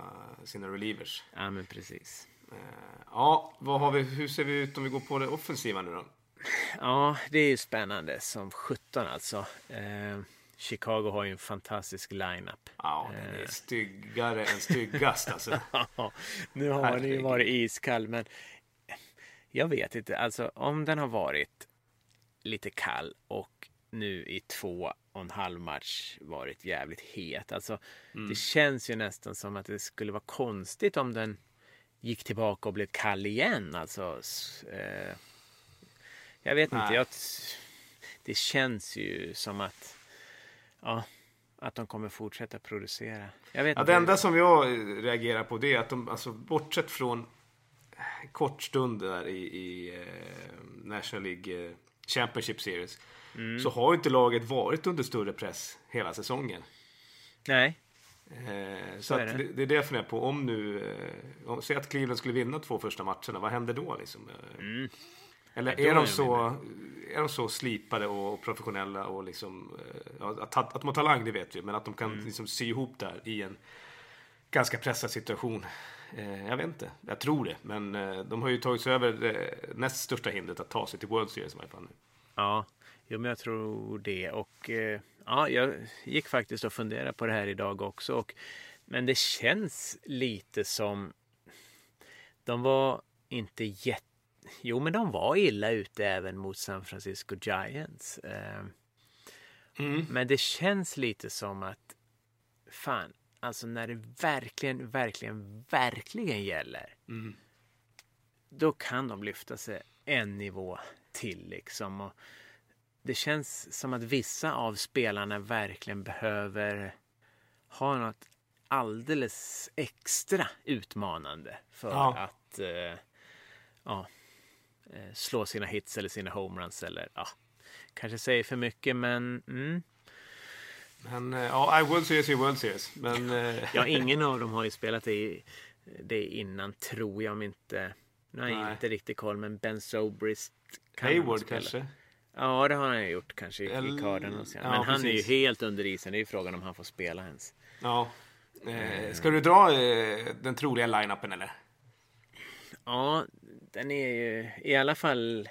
sina relievers. Ja men precis. Eh, ja, vad har vi, hur ser vi ut om vi går på det offensiva nu då? Ja, det är ju spännande som 17 alltså. Eh, Chicago har ju en fantastisk lineup. Ja, den är styggare än styggast alltså. *laughs* Nu har den ju Herregud. varit iskall men jag vet inte, alltså om den har varit lite kall och nu i två och en halv match varit jävligt het. Alltså det känns ju nästan som att det skulle vara konstigt om den gick tillbaka och blev kall igen. Alltså, eh, jag vet inte, Nej. jag, det känns ju som att ja, att de kommer fortsätta producera. Jag vet Ja, inte. det enda som jag reagerar på det är att de, alltså bortsett från en kort stund där i, i eh, National League eh, Championship Series Mm. så har inte laget varit under större press hela säsongen. Nej, Eh, så är att det. det, är det jag funderar på. Om nu, eh, om, säg att Cleveland skulle vinna två första matcherna, vad händer då liksom? Eh, Mm. Eller är de, så, är de så slipade och professionella och liksom, eh, ja, att, att de har talang det vet vi, men att de Mm. kan liksom sy ihop där i en ganska pressad situation. Eh, jag vet inte, jag tror det, men eh, de har ju tagit sig över det näst största hindret att ta sig till World Series i varje fall nu. Ja, jo, men jag tror det. Och eh, ja, jag gick faktiskt och funderade på det här idag också. Och, men det känns lite som de var inte jätte... Jo, men de var illa ute även mot San Francisco Giants. Eh, Men det känns lite som att fan, alltså när det verkligen, verkligen, verkligen gäller. Då kan de lyfta sig en nivå till liksom. Och det känns som att vissa av spelarna verkligen behöver ha något alldeles extra utmanande för Ja. att eh, ja, eh, slå sina hits eller sina homeruns eller ja, kanske säger för mycket men mm, Men eh, ja, World Series är World Series. Men eh, ja, *laughs* ingen av dem har ju spelat det, det innan tror jag om inte nu har jag Nej. inte riktigt koll men Ben Zobrist kan ha Hayward kanske? Ja, det har han ju gjort kanske i, Eller- i Cardinals. Ja. ja, Men han är ju precis. helt under isen. Det är ju frågan om han får spela ens. Ja. Eh, ska du dra eh, den troliga line-upen eller? Ja, den är ju i alla fall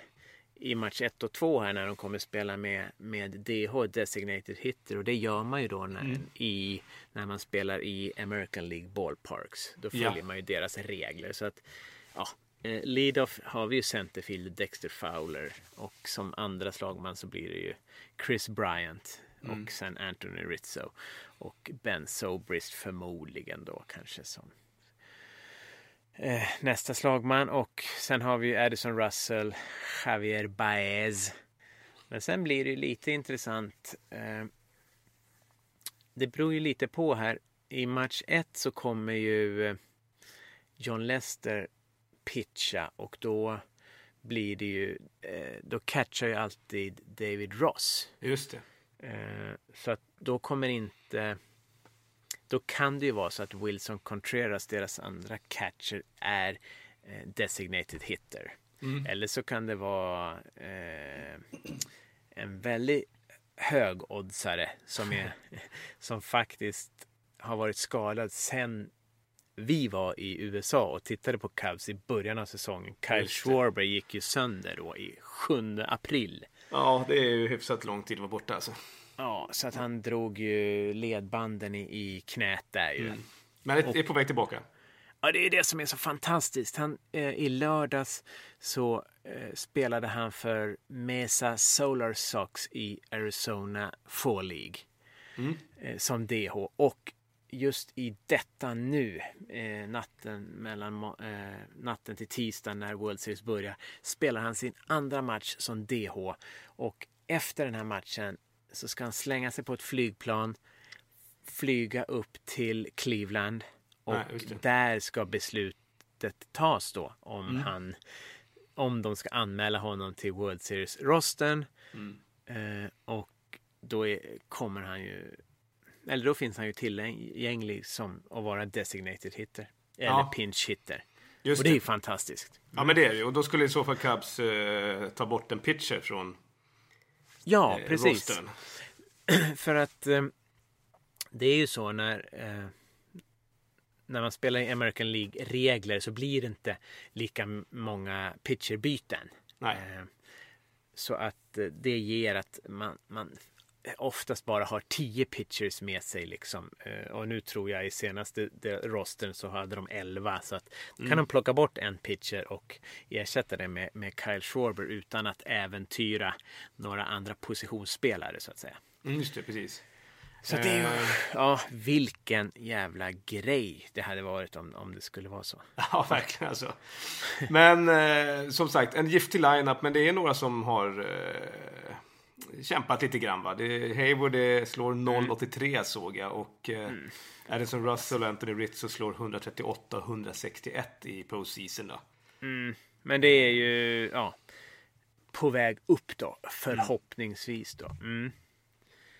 i match 1 och 2 här när de kommer spela med, med DH, Designated Hitter. Och det gör man ju då när, Mm. i, när man spelar i American League Ballparks. Då Ja. följer man ju deras regler. Så att, ja, eh, lead-off har vi ju centerfield Dexter Fowler. Och som andra slagman så blir det ju Chris Bryant. Mm. Och sen Anthony Rizzo. Och Ben Sobrist förmodligen då kanske som eh, nästa slagman. Och sen har vi ju Addison Russell, Javier Baez. Men sen blir det ju lite intressant. Eh, det beror ju lite på här. I match 1 så kommer ju eh, John Lester pitcha och då blir det ju, eh, då catchar ju alltid David Ross. Just det. Eh, så att då kommer inte... Då kan det ju vara så att Wilson Contreras, deras andra catcher, är eh, designated hitter. Eller så kan det vara en väldigt högoddsare som, är, *laughs* som faktiskt har varit skadad sen vi var i USA och tittade på Cubs i början av säsongen. Kyle. Schwarber gick ju sönder då i 7 april. Ja, det är ju hyfsat lång tid att vara borta alltså. Ja, så att han drog ju ledbanden i, i knät där ju. Men det är på väg tillbaka. Ja, det är det som är så fantastiskt. Han, eh, I lördags så eh, spelade han för Mesa Solar Sox i Arizona Fall League eh, som DH. Och just i detta nu, eh, natten, mellan, eh, natten till tisdag när World Series börjar, spelar han sin andra match som DH. Och efter den här matchen så ska han slänga sig på ett flygplan, flyga upp till Cleveland och Nej, där ska beslutet tas då om Mm. han om de ska anmäla honom till World Series-rosten. Mm. Eh, och då är, kommer han ju eller då finns han ju tillgänglig som att vara designated hitter. Eller Ja. pinch hitter. Just och det är det. ju fantastiskt. Ja, men det är det. Och då skulle i så fall Cubs eh, ta bort en pitcher från Ja, eh, precis. rostern. *clears throat* För att eh, det är ju så när eh, när man spelar i American League-regler så blir det inte lika många pitcherbyten. Nej. Eh, så att det ger att man, man oftast bara har 10 pitchers med sig liksom. Eh, och nu tror jag i senaste rosten så hade de 11 så att då kan de plocka bort en pitcher och ersätta det med, med Kyle Schwarber utan att äventyra några andra positionsspelare så att säga. Mm, just det, precis. Så det är ju, Eh. ja, vilken jävla grej det hade varit om, om det skulle vara så. *laughs* Ja, verkligen alltså. Men eh, som sagt, en giftig lineup, men det är några som har eh, kämpat lite grann. Va? Det, Hayward det slår 0,83 såg jag och eh, Addison Russell och Anthony Rizzo slår 138 och 161 i postseason. Då. Men det är ju, ja, på väg upp då, förhoppningsvis då. Mm.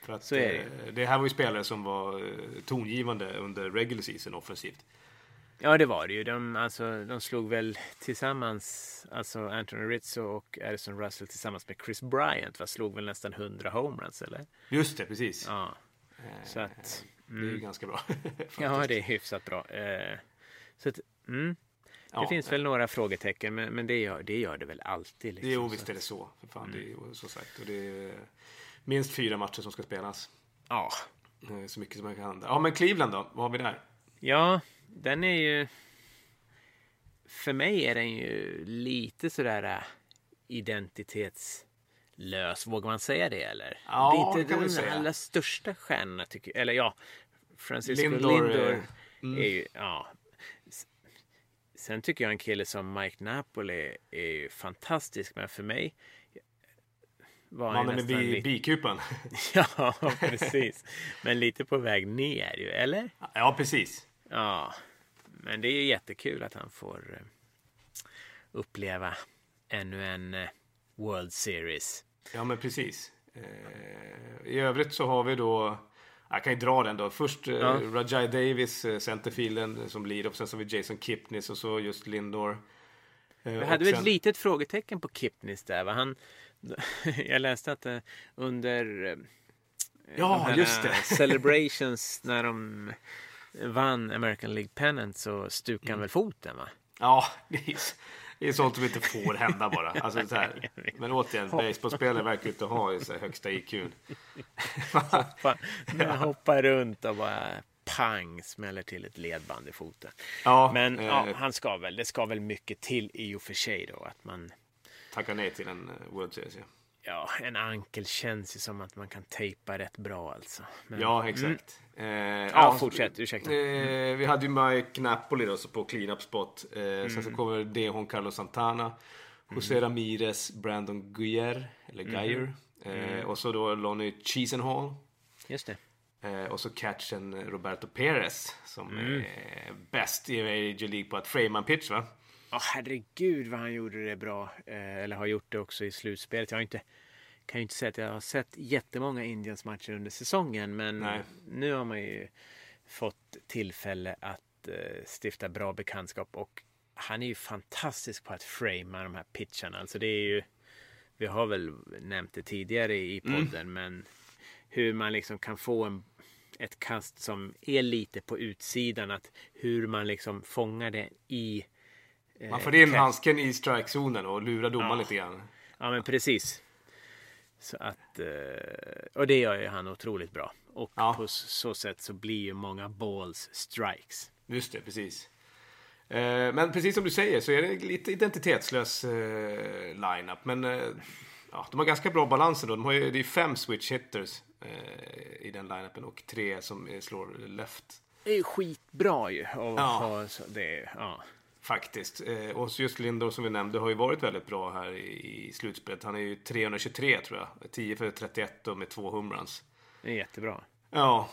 För att, Så är det. eh, det här var ju spelare som var eh, tongivande under regular season offensivt. Ja, det var det ju. De, alltså, de slog väl tillsammans, alltså Anthony Rizzo och Addison Russell tillsammans med Chris Bryant, va? slog väl nästan 100 homeruns eller? Just det, precis. Ja, så att, Det är ju ganska bra. *laughs* ja, det är hyfsat bra. Eh, så att, mm. Det Ja, finns väl några frågetecken, men, men det, gör, det gör det väl alltid. Liksom, Jo, visst är det så. För fan, det är ju så sagt. Och det är minst fyra matcher som ska spelas. Ja, Eh, Så mycket som man kan hända. Ja, men Cleveland då? Vad har vi där? Ja, den är ju... För mig är den ju lite sådär äh, identitetslös. Vågar man säga det eller? Ja, det är det inte kan man den säga. allra största stjärnorna tycker jag. Eller ja, Francisco Lindor, Lindor, eh, mm. är ju... Ja. Sen tycker jag en kille som Mike Napoli är ju fantastisk. Men för mig var Mannen lite... bikupan. *laughs* Ja, precis. Men lite på väg ner ju, eller? ja, precis. Ja, men det är ju jättekul att han får eh, uppleva ännu en eh, World Series. Ja, men precis. Eh, I övrigt så har vi då... Jag kan ju dra den då. Först Ja. Rajai Davis, centerfielden som lead. Och sen så har vi Jason Kipnis och så just Lindor. Vi hade sen- ett litet frågetecken på Kipnis där. Va? Han, *laughs* jag läste att under Ja, just det. Celebrations när de vann American League Pennant så stukade Mm. han väl foten va? Ja, det är, det är sånt som inte får hända bara. Alltså, så här. Men återigen, baseballspelare verkar inte ha så här högsta. Fan, Han hoppar runt och bara pang smäller till ett ledband i foten. Ja, Men eh, ja, han ska väl, det ska väl mycket till i och för sig då att man tackar nej till en eh, World Series. Ja, Ja, en ankel känns ju som att man kan tejpa rätt bra alltså. Men, ja exakt. Eh, Ja, fortsätt, ursäkta. Eh, vi hade ju Mike Napoli då, så på clean-up spot. Eh, Sen Mm. så kommer Dejon Carlos Santana. José Ramirez, Brandon Guyer, eller Mhm. Guyer. Eh, Mm. Och så då Lonnie Chisenhall. Just det. Eh, och så catchen Roberto Perez som Mm. är bäst i Major League på att framea en pitch va? Ja, herregud vad han gjorde det bra. Eh, eller har gjort det också i slutspelet. Jag har inte, kan ju inte säga att jag har sett jättemånga Indians matcher under säsongen. Men Nej. nu har man ju fått tillfälle att eh, stifta bra bekantskap. Och han är ju fantastisk på att framea de här pitcharna. Alltså det är ju, vi har väl nämnt det tidigare i podden. Men hur man liksom kan få en, ett kast som är lite på utsidan. Att hur man liksom fångar det i Man får in handsken i strikezonen och lurar domaren Ja. lite grann. Ja men precis. Så att, eh, och det gör ju han otroligt bra. Och Ja. på så sätt så blir ju många balls strikes. Just det, precis. Eh, Men precis som du säger så är det lite identitetslös eh, lineup. Men eh, ja, de har ganska bra balans ändå. De har ju, det är fem switch hitters eh, i den lineupen och tre som eh, slår left. Det är ju skitbra ju. Och Ja. så, det, ja. Faktiskt. Eh, och just Lindor som vi nämnde har ju varit väldigt bra här i, slutspelet. Han är ju 323 tror jag. 10 för 31 och med två homeruns. Det är jättebra. Ja,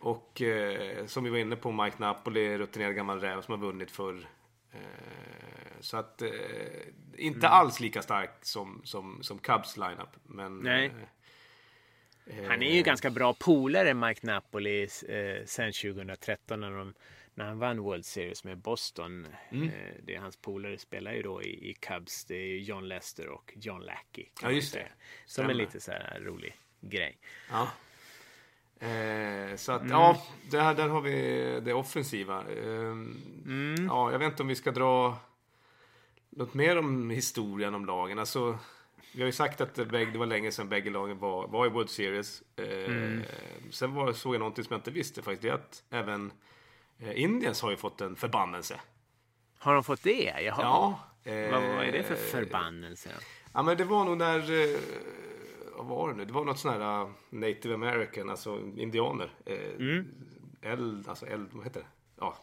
och eh, som vi var inne på, Mike Napoli, rutinerad gammal räv som har vunnit förr. Eh, så att, eh, inte alls lika stark som, som, som Cubs lineup. Men, Nej. eh, Han är ju ganska bra polare, Mike Napoli, eh, sen 2013 när, de, när han vann World Series med Boston. Mm. Eh, det är hans polare spelar ju då i, i Cubs. Det är John Lester och John Lackey. Ja, just det. Som en lite så här rolig grej. Ja. Eh, så att, Mm. ja, där, där har vi det offensiva. Eh, Mm. Ja, jag vet inte om vi ska dra något mer om historien om lagen. Alltså, vi har ju sagt att det var länge sedan bägge lagen var, var i World Series. Eh, Mm. Sen var, såg jag någonting som jag inte visste faktiskt. Det är att även Indiens har ju fått en förbannelse. Har de fått det? Jaha. Ja. eh, Vad, vad är det för förbannelse? Ja, men det var nog när... Eh, vad var det nu? Det var något sån här uh, native american, alltså indianer. Eh, Mm. Eld, alltså eld, vad heter det? Ja.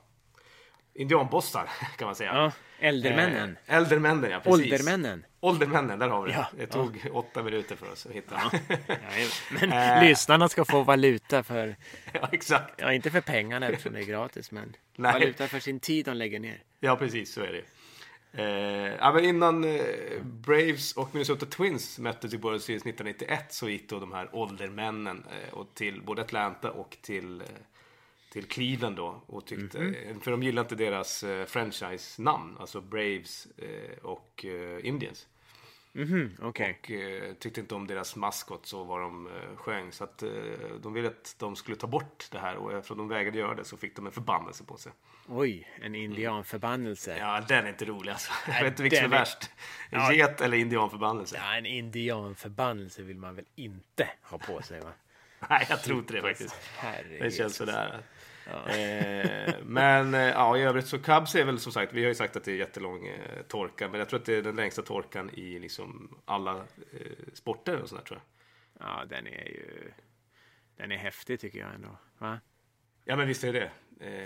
Indianbossar *laughs* kan man säga. Ja, äldremännen. Eh, äldremännen, ja precis. Åldermännen. Åldermännen, där har vi det. Ja, det tog åtta minuter för oss att hitta. Ja, *laughs* men Eh. lyssnarna ska få valuta för, *laughs* ja, exakt. ja inte för pengarna eftersom det är gratis, men Nej. valuta för sin tid de lägger ner. Ja, precis så är det. Eh, ja, men innan eh, Braves och Minnesota Twins möttes i World Series 1991 så gick då de här åldermännen eh, och till både Atlanta och till, eh, till Cleveland då. Och tyckte, eh, För de gillade inte deras eh, franchise-namn, alltså Braves eh, och eh, Indians. Mhm, okej. Och eh, tyckte inte om deras maskot så var de eh, sjöng. Så att eh, de ville att de skulle ta bort det här och eftersom de vägrade göra det så fick de en förbannelse på sig. Oj, en indianförbannelse. Ja. Ja, den är inte rolig alltså. *laughs* Jag Nej, vet inte vilket som är värst. Ja. Get eller indianförbannelse? en indianförbannelse vill man väl inte ha på sig va? *laughs* Nej, jag tror inte det faktiskt. Herre Det känns Jesus. Eh, men eh, ja, i övrigt så Cubs är väl som sagt, vi har ju sagt att det är jättelång eh, torka, men jag tror att det är den längsta torkan i liksom alla eh, sporter och sådär tror jag. Ja, den är ju... Den är häftig tycker jag ändå. Va? Ja, men visst är det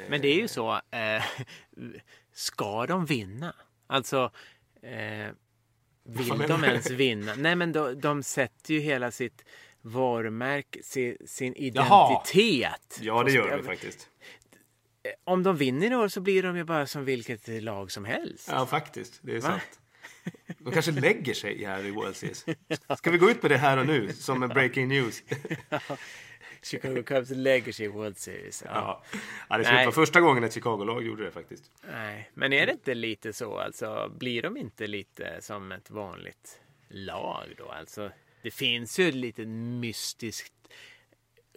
Men det är ju så. Ska de vinna? Alltså, vill de ens vinna? Nej, men de, de sätter ju hela sitt varumärke, si, sin Jaha. identitet. Ja, det på gör de faktiskt. Om de vinner i år så blir de ju bara som vilket lag som helst. Ja, faktiskt. Det är Va? sant. De kanske lägger sig här i World Series. *laughs* Ska vi gå ut med det här och nu som en breaking news? *laughs* Chicago Cubs lägger sig i World Series. Ja. Ja, ja det skulle vara första gången ett Chicago-lag gjorde det faktiskt. Nej, men är det inte lite så? Alltså, blir de inte lite som ett vanligt lag då? Alltså, det finns ju ett litet mystiskt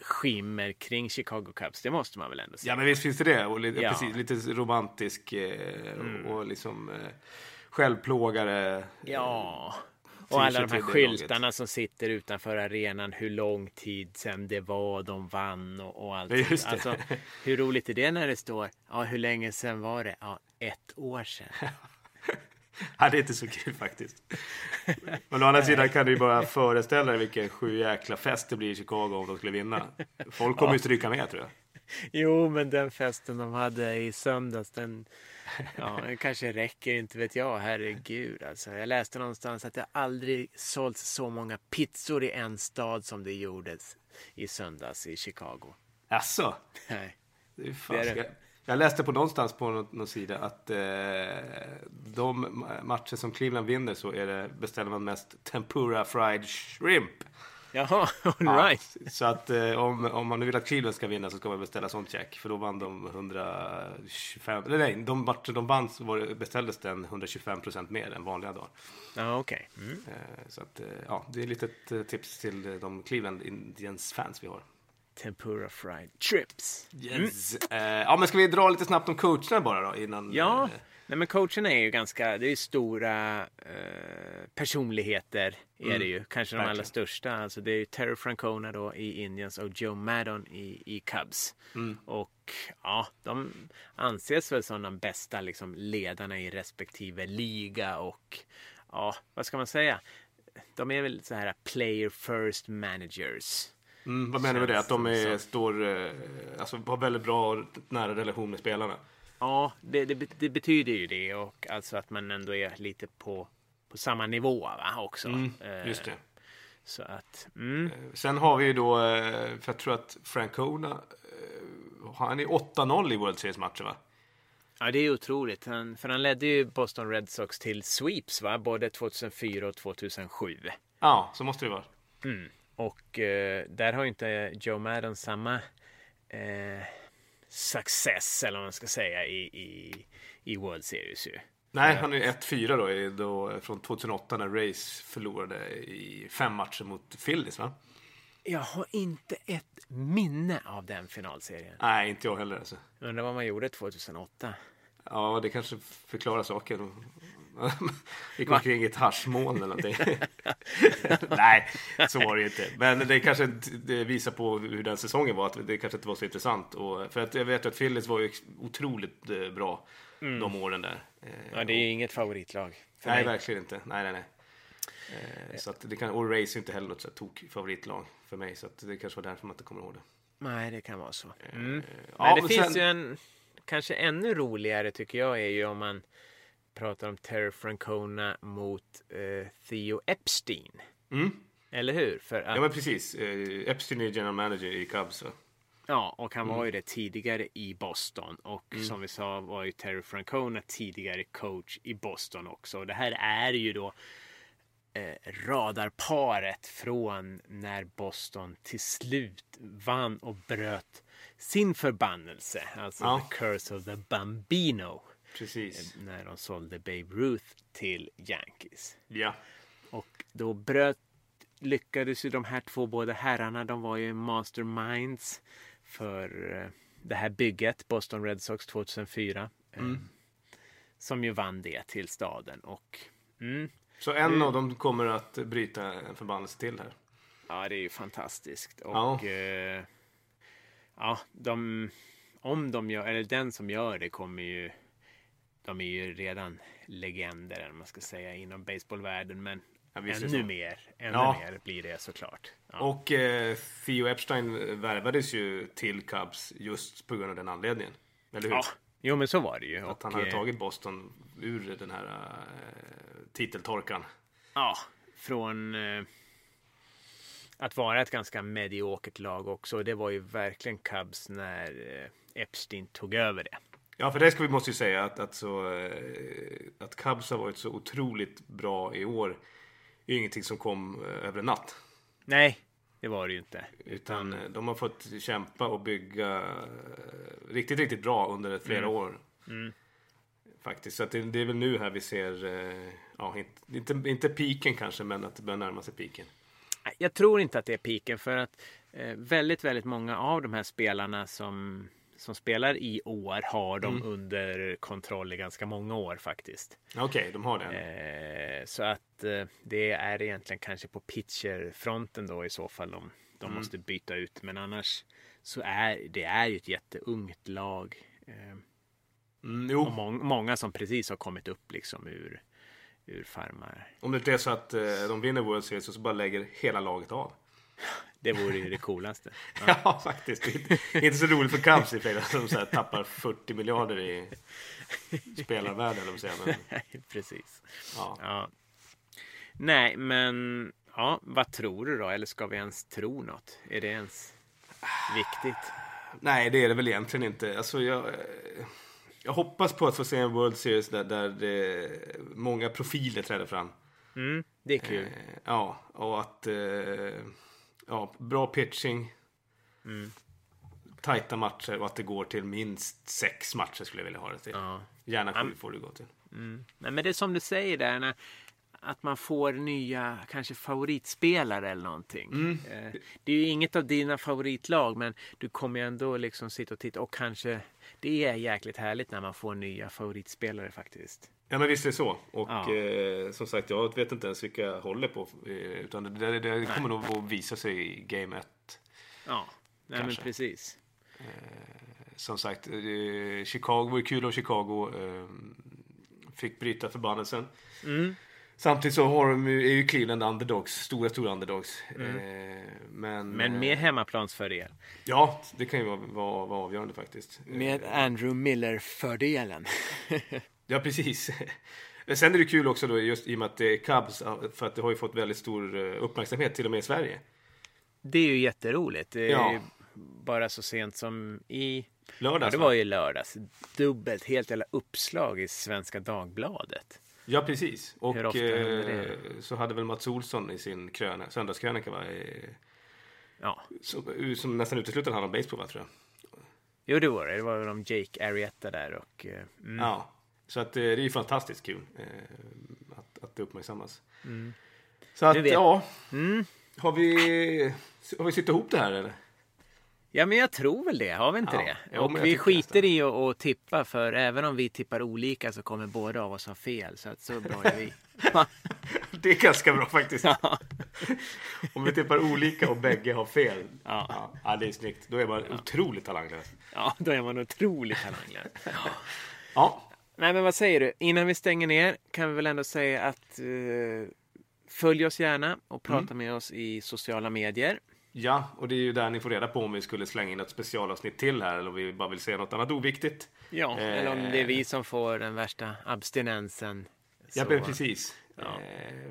skimmer kring Chicago Cubs. Det måste man väl ändå säga. Ja, men visst finns det det. Och lite, Ja. precis, lite romantisk eh, och, och liksom eh, självplågare. Ja. Tyr Och alla de här skyltarna som sitter utanför arenan, hur lång tid sedan det var de vann och, och allt. Ja. Alltså, hur roligt är det när det står, ja hur länge sedan var det? Ja, ett år sedan. *laughs* *laughs* Ja, det är inte så kul faktiskt. Men å andra sidan kan du ju bara föreställa dig vilken sju jäkla fest det blir i Chicago om de skulle vinna. Folk kommer ju stryka med tror jag. Jo, men den festen de hade i söndags, den, ja, *laughs* den kanske räcker, inte vet jag. Herregud, alltså. Jag läste någonstans att det aldrig sålts så många pizzor i en stad som det gjordes i söndags i Chicago. Jaså? Nej. Det är fan, Det är det. Jag, läste på någonstans på någon, någon sida att eh, de matcher som Cleveland vinner så är det, beställer man mest tempura fried shrimp. Jaha, *laughs* all Ja. Så att eh, om, om man nu vill att Cleveland ska vinna så ska man beställa sånt check. För då vann de 125, eller nej, de matcher de vann så var det, beställdes den 125 procent mer än vanliga dagar. Ja, okej. Mm. Eh, så att, eh, ja, det är ett eh, tips till de Cleveland Indians fans vi har. Tempura fried trips. Yes. Eh, ja, men ska vi dra lite snabbt om coacherna bara då innan? Ja, eh, nej, men coacherna är ju ganska, det är ju stora eh, personligheter är det ju. Kanske de allra största. Alltså det är ju Terry Francona då i Indians och Joe Maddon i, i Cubs. Och ja, de anses väl som de bästa liksom, ledarna i respektive liga och ja, vad ska man säga? De är väl så här player first managers. Mm, vad menar du med det? Att de är, står, eh, alltså, har väldigt bra nära relation med spelarna? Ja, det, det, det betyder ju det och alltså att man ändå är lite på, på samma nivå va, också. Mm, Eh, just det. Så att, mm. Sen har vi ju då, eh, för jag tror att Francona, eh, han är 8-0 i World Series-matcher va? Ja, det är otroligt. Han, för han ledde ju Boston Red Sox till sweeps, va? både 2004 och 2007. Ja, så måste det vara. Och eh, där har ju inte Joe Madden samma eh, success, eller vad man ska säga, i, i, i World Series ju. Nej, han är 1-4 då, då från 2008 när Rays förlorade i fem matcher mot Phillies va? Jag har inte ett minne av den finalserien. Nej, inte jag heller alltså. Undrar vad man gjorde 2008. Ja, det kanske förklarar saker. *laughs* Gick omkring i ett haschmoln eller någonting. *laughs* Nej, så var det ju inte. Men det kanske det visar på hur den säsongen var. Att det kanske inte var så intressant. Och, för att jag vet att Phillies var ju otroligt eh, bra de åren där. Eh, Ja, det är ju inget favoritlag. Nej, mig. verkligen inte. Nej, nej, nej. Eh, Så att det kan, och Race är inte heller något så här tok favoritlag för mig. Så att det kanske var därför man inte kommer ihåg det. Nej, det kan vara så. Mm. ja, Men det men finns sen- ju en kanske ännu roligare tycker jag är ju om man pratar om Terry Francona mot eh, Theo Epstein. Mm. Eller hur? För att, Ja, men precis. Eh, Epstein är general manager i Cubs. Va? ja, och han var ju det tidigare i Boston. Och som vi sa var ju Terry Francona tidigare coach i Boston också. Och det här är ju då eh, radarparet från när Boston till slut vann och bröt sin förbannelse. Alltså Ja. the curse of the Bambino. Precis. När de sålde Babe Ruth till Yankees. Ja. Och då bröt, lyckades ju de här två båda herrarna, de var ju masterminds för eh, det här bygget, Boston Red Sox 2004. eh, Som ju vann det till staden. Och mm, Så en av dem kommer att bryta en förbannelse till här. ja, det är ju fantastiskt. Och Ja. eh, ja, de, om de gör, eller den som gör det kommer ju, de är ju redan legender, vad man ska säga, inom baseballvärlden. Men Ja, ännu mer, ännu Ja. mer blir det såklart. Ja. Och eh, Theo Epstein värvades ju till Cubs just på grund av den anledningen. Eller hur? Ja, jo men så var det ju. Att han hade eh, tagit Boston ur den här eh, titeltorkan. Ja, från eh, att vara ett ganska mediokert lag också. Det var ju verkligen Cubs när eh, Epstein tog över det. Ja, för det ska vi måste ju säga att, att, så, eh, att Cubs har varit så otroligt bra i år. är ju ingenting som kom eh, över en natt. Nej, det var det ju inte. Utan eh, de har fått kämpa och bygga riktigt, riktigt bra under flera år. Faktiskt. Så att det, det är väl nu här vi ser, ja, inte, inte, inte piken kanske, men att det börjar närma sig piken. Jag tror inte att det är piken för att väldigt, väldigt många av de här spelarna som, som spelar i år har de under kontroll i ganska många år faktiskt. Okej, de har det. Eh, så att eh, det är egentligen kanske på pitcherfronten då i så fall de, de måste byta ut. Men annars så är det är ju ett jätteungt lag. Eh, Mm, och mång, många som precis har kommit upp liksom ur, ur farmar. om det inte är så att eh, de vinner World Series och så bara lägger hela laget av. Det vore ju det coolaste. *laughs* Ja, faktiskt. Inte, så roligt för Cubs i sig, som så här, tappar 40 miljarder i spelarvärde, eller vad säger men *laughs* precis. ja. Ja. Nej, men ja, vad tror du då? Eller ska vi ens tro något? Är det ens viktigt? Nej, det är det väl egentligen inte. Alltså, jag, jag hoppas på att få se en World Series där, där det, många profiler träder fram. Mm, det är kul. Eh, ja, och att... Eh, ja, bra pitching. Mm. Tajta matcher och att det går till minst sex matcher skulle jag vilja ha det till. Ja. Gärna sju får det gå till. Nej, men det är som du säger där, när, att man får nya, kanske favoritspelare eller någonting. Mm. Eh, det är ju inget av dina favoritlag, men du kommer ju ändå liksom sitta och titta och kanske det är jäkligt härligt när man får nya favoritspelare faktiskt. Ja men visst är det så. Och Ja. eh, som sagt, jag vet inte ens vilka jag håller på. Eh, utan det, det, det kommer nog att visa sig i Game 1. Ja, nej, men precis. Som sagt, eh, Chicago var kul om Chicago eh, fick bryta förbannelsen. Mm. Samtidigt så har de ju, är ju Cleveland underdogs, stora, stora underdogs. Eh, men, Mm. Men eh, med hemmaplansfördel. Ja, det kan ju vara, vara, vara avgörande faktiskt. Med Andrew Miller-fördelen. *laughs* Ja, precis. Sen är det kul också då just i och med att det är Cubs, för att det har ju fått väldigt stor eh, uppmärksamhet till och med i Sverige. Det är ju jätteroligt. Det är Ja. ju bara så sent som i... Ja, Lördags det va? var ju lördags. Dubbelt, helt jävla uppslag i Svenska Dagbladet. Ja, precis. Och det? eh, så hade väl Mats Olsson i sin kröna, söndagskrönika va? Ja, som, som nästan uteslutande handlade om baseball va, tror jag. jo det var det. Det var väl om Jake Arrieta där och... eh, Mm. Ja, så att eh, det är ju fantastiskt kul eh, att, att det uppmärksammas. Så att, ja. Mm. Har vi, har vi sytt ihop det här eller? Ja, men jag tror väl det. Har vi inte Ja, det? jo, och vi skiter i att, tippa för även om vi tippar olika så kommer båda av oss ha fel. Så att så bra är vi. *laughs* Det är ganska bra faktiskt. Ja. *laughs* Om vi tippar olika och bägge har fel. Ja. Ja, ja, det är snyggt. Då är man otroligt talanglös. ja, då är man otroligt talanglös. Ja, Nej, men vad säger du? Innan vi stänger ner kan vi väl ändå säga att eh, följ oss gärna och prata Mm. med oss i sociala medier. ja, och det är ju där ni får reda på om vi skulle slänga in ett specialavsnitt till här eller om vi bara vill säga något annat oviktigt. Ja, Eh. eller om det är vi som får den värsta abstinensen. Ja, Så- precis. Eh,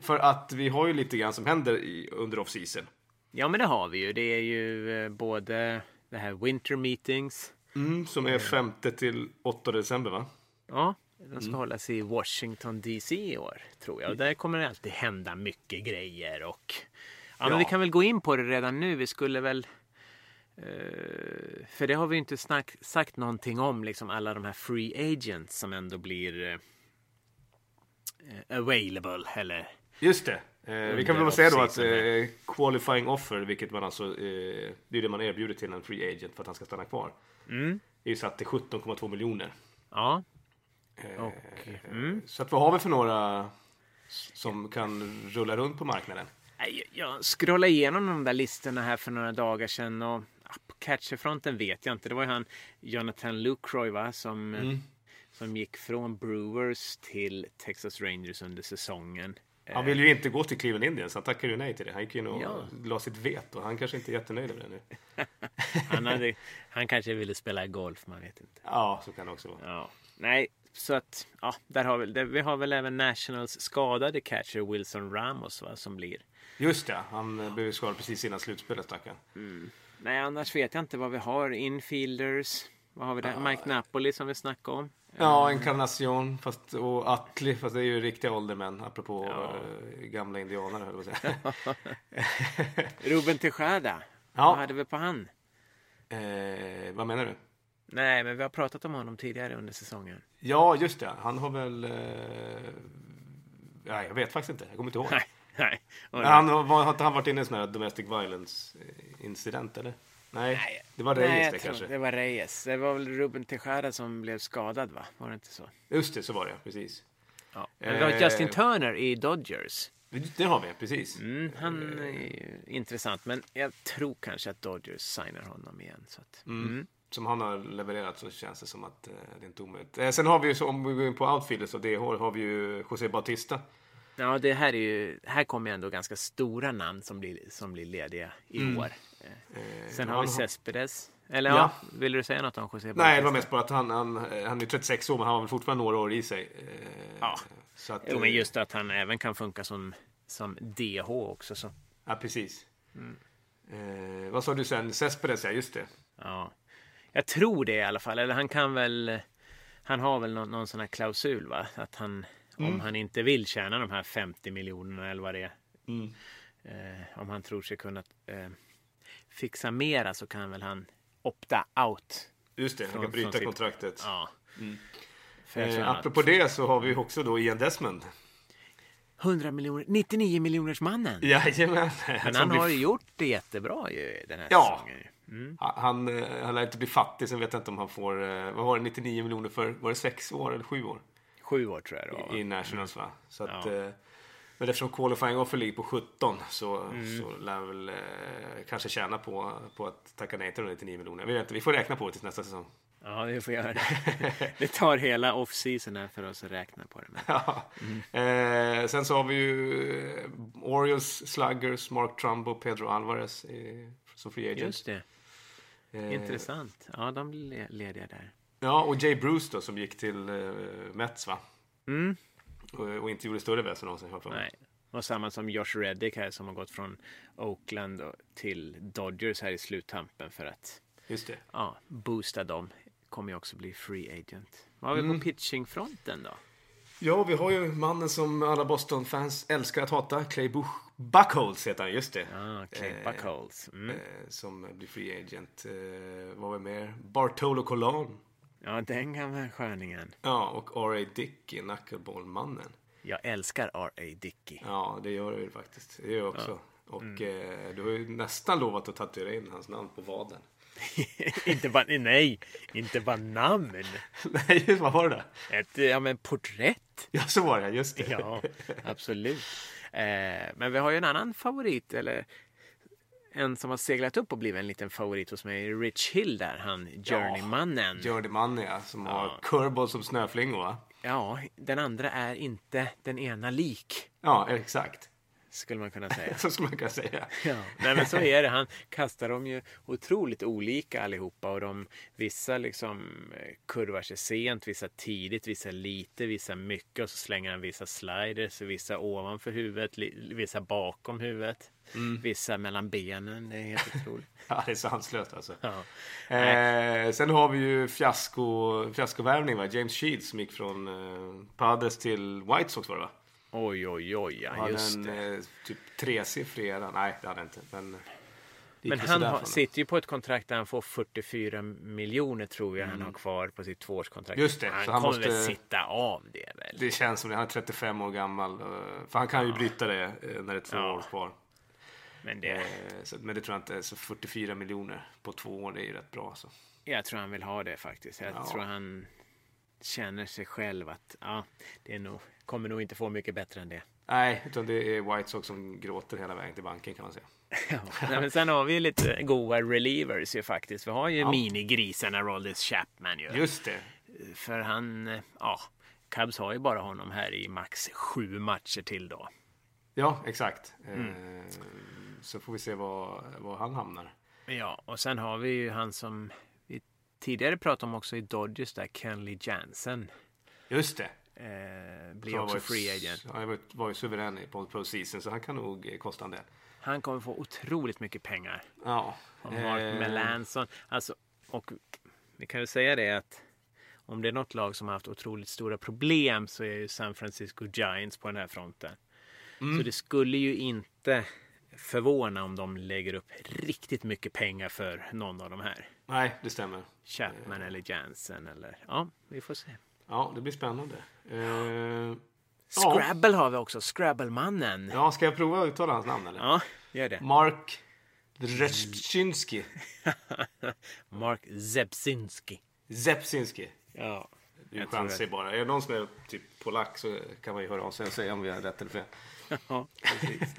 för att vi har ju lite grann som händer i, under off-season. Ja, men det har vi ju. Det är ju eh, både det här Winter Meetings. Mm, som är 5 till 8 december va? Ja, de ska Mm. hållas i Washington DC i år, tror jag. Och där kommer det alltid hända mycket grejer och... Ja, men Ja. vi kan väl gå in på det redan nu. Vi skulle väl... eh, för det har vi ju inte snack, sagt någonting om, liksom alla de här free agents som ändå blir eh, available, eller... Just det. Eh, vi kan väl säga då att eh, qualifying offer, vilket man alltså, eh, det är det man erbjuder till en free agent för att han ska stanna kvar. Mm. är ju satt till 17,2 miljoner. Ja, och... Mm. Så att vad har vi för några som kan rulla runt på marknaden? Jag scrollade igenom de där listorna här för några dagar sedan och på catcherfronten vet jag inte. Det var ju han Jonathan Lucroy va, som, eh, som gick från Brewers till Texas Rangers under säsongen. Han vill ju inte gå till Cleveland Indians, han tackade ju nej till det. Han gick in och Ja. la sitt veto. Han kanske inte är jättenöjd med det nu. *laughs* Han, hade, han kanske ville spela golf, man vet inte. Ja, så kan det också vara. Ja. Nej, så att ja, där har vi, där, vi har väl även Nationals skadade catcher Wilson Ramos va, som blir. Just det, han eh, blev skadad precis innan slutspelet stackaren. Nej, annars vet jag inte vad vi har. Infielders. Vad har vi där? Mike Napoli som vi snackade om. Ja, Encarnacion fast, och Atli, fast det är ju riktiga åldermän apropå Ja. eh, gamla indianare höll jag på att säga. *laughs* Ruben Tejada. Ja. Vad hade vi på han? eh, vad menar du? Nej, men vi har pratat om honom tidigare under säsongen. Ja, just det. Han har väl... Eh... Ja, jag vet faktiskt inte. Jag kommer inte ihåg. Nej, nej. Han, var, har inte han varit inne i en sån här domestic violence eh, eller? Nej, det var Reyes nej, det kanske. Det var Reyes. Det var väl Ruben Tejada som blev skadad, va? Var det inte så? Just det, så var det precis. Ja. Men vi har Eh. Justin Turner i Dodgers. Det har vi, precis. Mm, han är ju intressant, men jag tror kanske att Dodgers signar honom igen. Så att, mm. Som han har levererat så känns det som att eh, det är inte omöjligt. Eh, sen har vi ju, så, om vi går in på outfielders och det har, vi ju José Bautista. Ja, det här är ju... Här kommer ändå ganska stora namn som blir, som blir lediga i år. Eh, Sen har vi Cespedes. Eller Ja. ja, vill du säga något om José Nej, Bautista? det var mest bara att han, han, eh, han är 36 år, men han har väl fortfarande några år i sig. Eh, Ja. Så att, Jo, eh, men just att han även kan funka som, som DH också. Så. Ja, precis. Mm. Eh, vad sa du sen? Cespedes, ja just det. Ja. Jag tror det i alla fall. Eller han kan väl... Han har väl någon, någon sån här klausul, va? Att han, Mm. om han inte vill tjäna de här 50 miljonerna eller vad det är. Mm. Eh, om han tror sig kunna eh, fixa mera så kan väl han opta out. Just det, han kan bryta sitt- kontraktet. Ja. Tror Eh, att apropå det så har vi också då Ian Desmond. 100 miljoner, 99 miljoners mannen. Jajamän. Men han har ju gjort det jättebra ju den här Ja. säsongen. Mm. Han, eh, han lär inte bli fattig, sen vet jag inte om han får, eh, vad var det, 99 miljoner för, var det sex år eller sju år? Sju år tror jag det var. va? I Nationals va? Så att, Ja. eh, men eftersom qualifying offer ligger på 17 så, Mm. så lär väl eh, kanske tjäna på, på att tacka nej till de 99 miljoner. Vi, vet inte, vi får räkna på det till nästa säsong. Ja, vi får göra det. Det tar hela off-season här för oss att räkna på det. Men... *laughs* Ja. Eh, sen så har vi ju eh, Orioles, Sluggers, Mark Trumbo, Pedro Alvarez i, som free agent. Just det. Eh, Intressant. Ja, de blir le- lediga där. Ja, och Jay Bruce då som gick till eh, Mets va? Mm. Och, och inte gjorde större väsen av sig. har. Nej. Och samma som Josh Reddick här som har gått från Oakland till Dodgers här i sluttampen för att Just det. ja, boosta dem. Kommer ju också bli free agent. Vad har vi Mm. på pitchingfronten då? Ja, vi har ju mannen som alla Boston-fans älskar att hata. Clay Buch Buckholz heter han, just det. Ah, Clay Eh, Buchholz. Mm. Eh, som blir free agent. Eh, vad var mer? Bartolo Colon. Ja, den gamla sköningen. Ja, och R.A. Dickey, knuckleball-mannen. Jag älskar R.A. Dickey. Ja, det gör du faktiskt. Det gör jag också. Och eh, du har ju nästan lovat att tatuera in hans namn på vaden. *laughs* inte bara, nej, inte bara namn. *laughs* Nej, vad var det där? Ett ja, men porträtt. Ja, så var det, just det. Ja, absolut. Eh, men vi har ju en annan favorit, eller en som har seglat upp och blivit en liten favorit hos mig. Rich Hill där, han journeymannen. Ja, Jordy ja, som har curveball som snöflingor, va? den andra är inte den ena lik, Ja, exakt. Skulle man kunna *laughs* säga. Så skulle man kunna säga. *laughs* Ja, nej men så är det. Han kastar dem ju otroligt olika allihopa och de, vissa liksom eh, kurvar sig sent, vissa tidigt, vissa lite, vissa mycket och så slänger han vissa sliders, vissa ovanför huvudet, vissa bakom huvudet, vissa mellan benen. Det är helt otroligt. *laughs* Ja, det är sanslöst alltså. Ja. Eh, sen har vi ju fiasko, fiaskovärvning, va? James Shields som gick från eh, Padres till White Sox var det va? Oj, oj, oj, ja, Hade just en det. eh, typ tresiffrig era. Nej, det hade inte. Men, Men väl han har, sitter ju på ett kontrakt där han får 44 miljoner tror jag han har kvar på sitt tvåårskontrakt. Mm. Just det, Han, så han kommer väl måste- sitta av det väl? Det känns som det. Han är 35 år gammal. eh, För han kan ju bryta det eh, när det är två Ja. år kvar. Men det, så, men det tror jag inte. Så 44 miljoner på två år, det är ju rätt bra. Så. Jag tror han vill ha det faktiskt. Jag Ja. tror han känner sig själv att ja, det är nog, kommer nog inte få mycket bättre än det. Nej, utan det är White Sox som gråter hela vägen till banken kan man säga. *laughs* Ja. Men sen har vi ju lite goa relievers ju faktiskt. Vi har ju Ja. minigrisarna Roldis Chapman ju. Just det. För han, ja, Cubs har ju bara honom här i max sju matcher till då. Ja, exakt. Mm. Eh, så får vi se var, var han hamnar. Ja, och sen har vi ju han som tidigare pratade om också i Dodgers där, Kenley Jansen. Just det. Eh, blir Så också var ju- free agent. Han var, var ju suverän på postseason så han kan nog eh, kosta en del. Han kommer få otroligt mycket pengar. Ja. Och Mark Eh, Melanson. Alltså, och vi kan ju säga det att om det är något lag som har haft otroligt stora problem så är ju San Francisco Giants på den här fronten. Mm. Så det skulle ju inte förvåna om de lägger upp riktigt mycket pengar för någon av de här. Nej, det stämmer. Chapman eller Jansen eller ja, vi får se. Ja, det blir spännande. Eh, ja. Scrabble har vi också, Scrabble-mannen. Ja, ska jag prova att uttala hans namn eller? Ja, gör det. Mark Rzepczynski. *laughs* Mark Zebzinski. Zepsinski. Ja, Jag tror chanser bara. Är det någon som är typ polack så kan man ju höra av sig och säga om vi har rätt eller fel. *laughs* Ja, precis.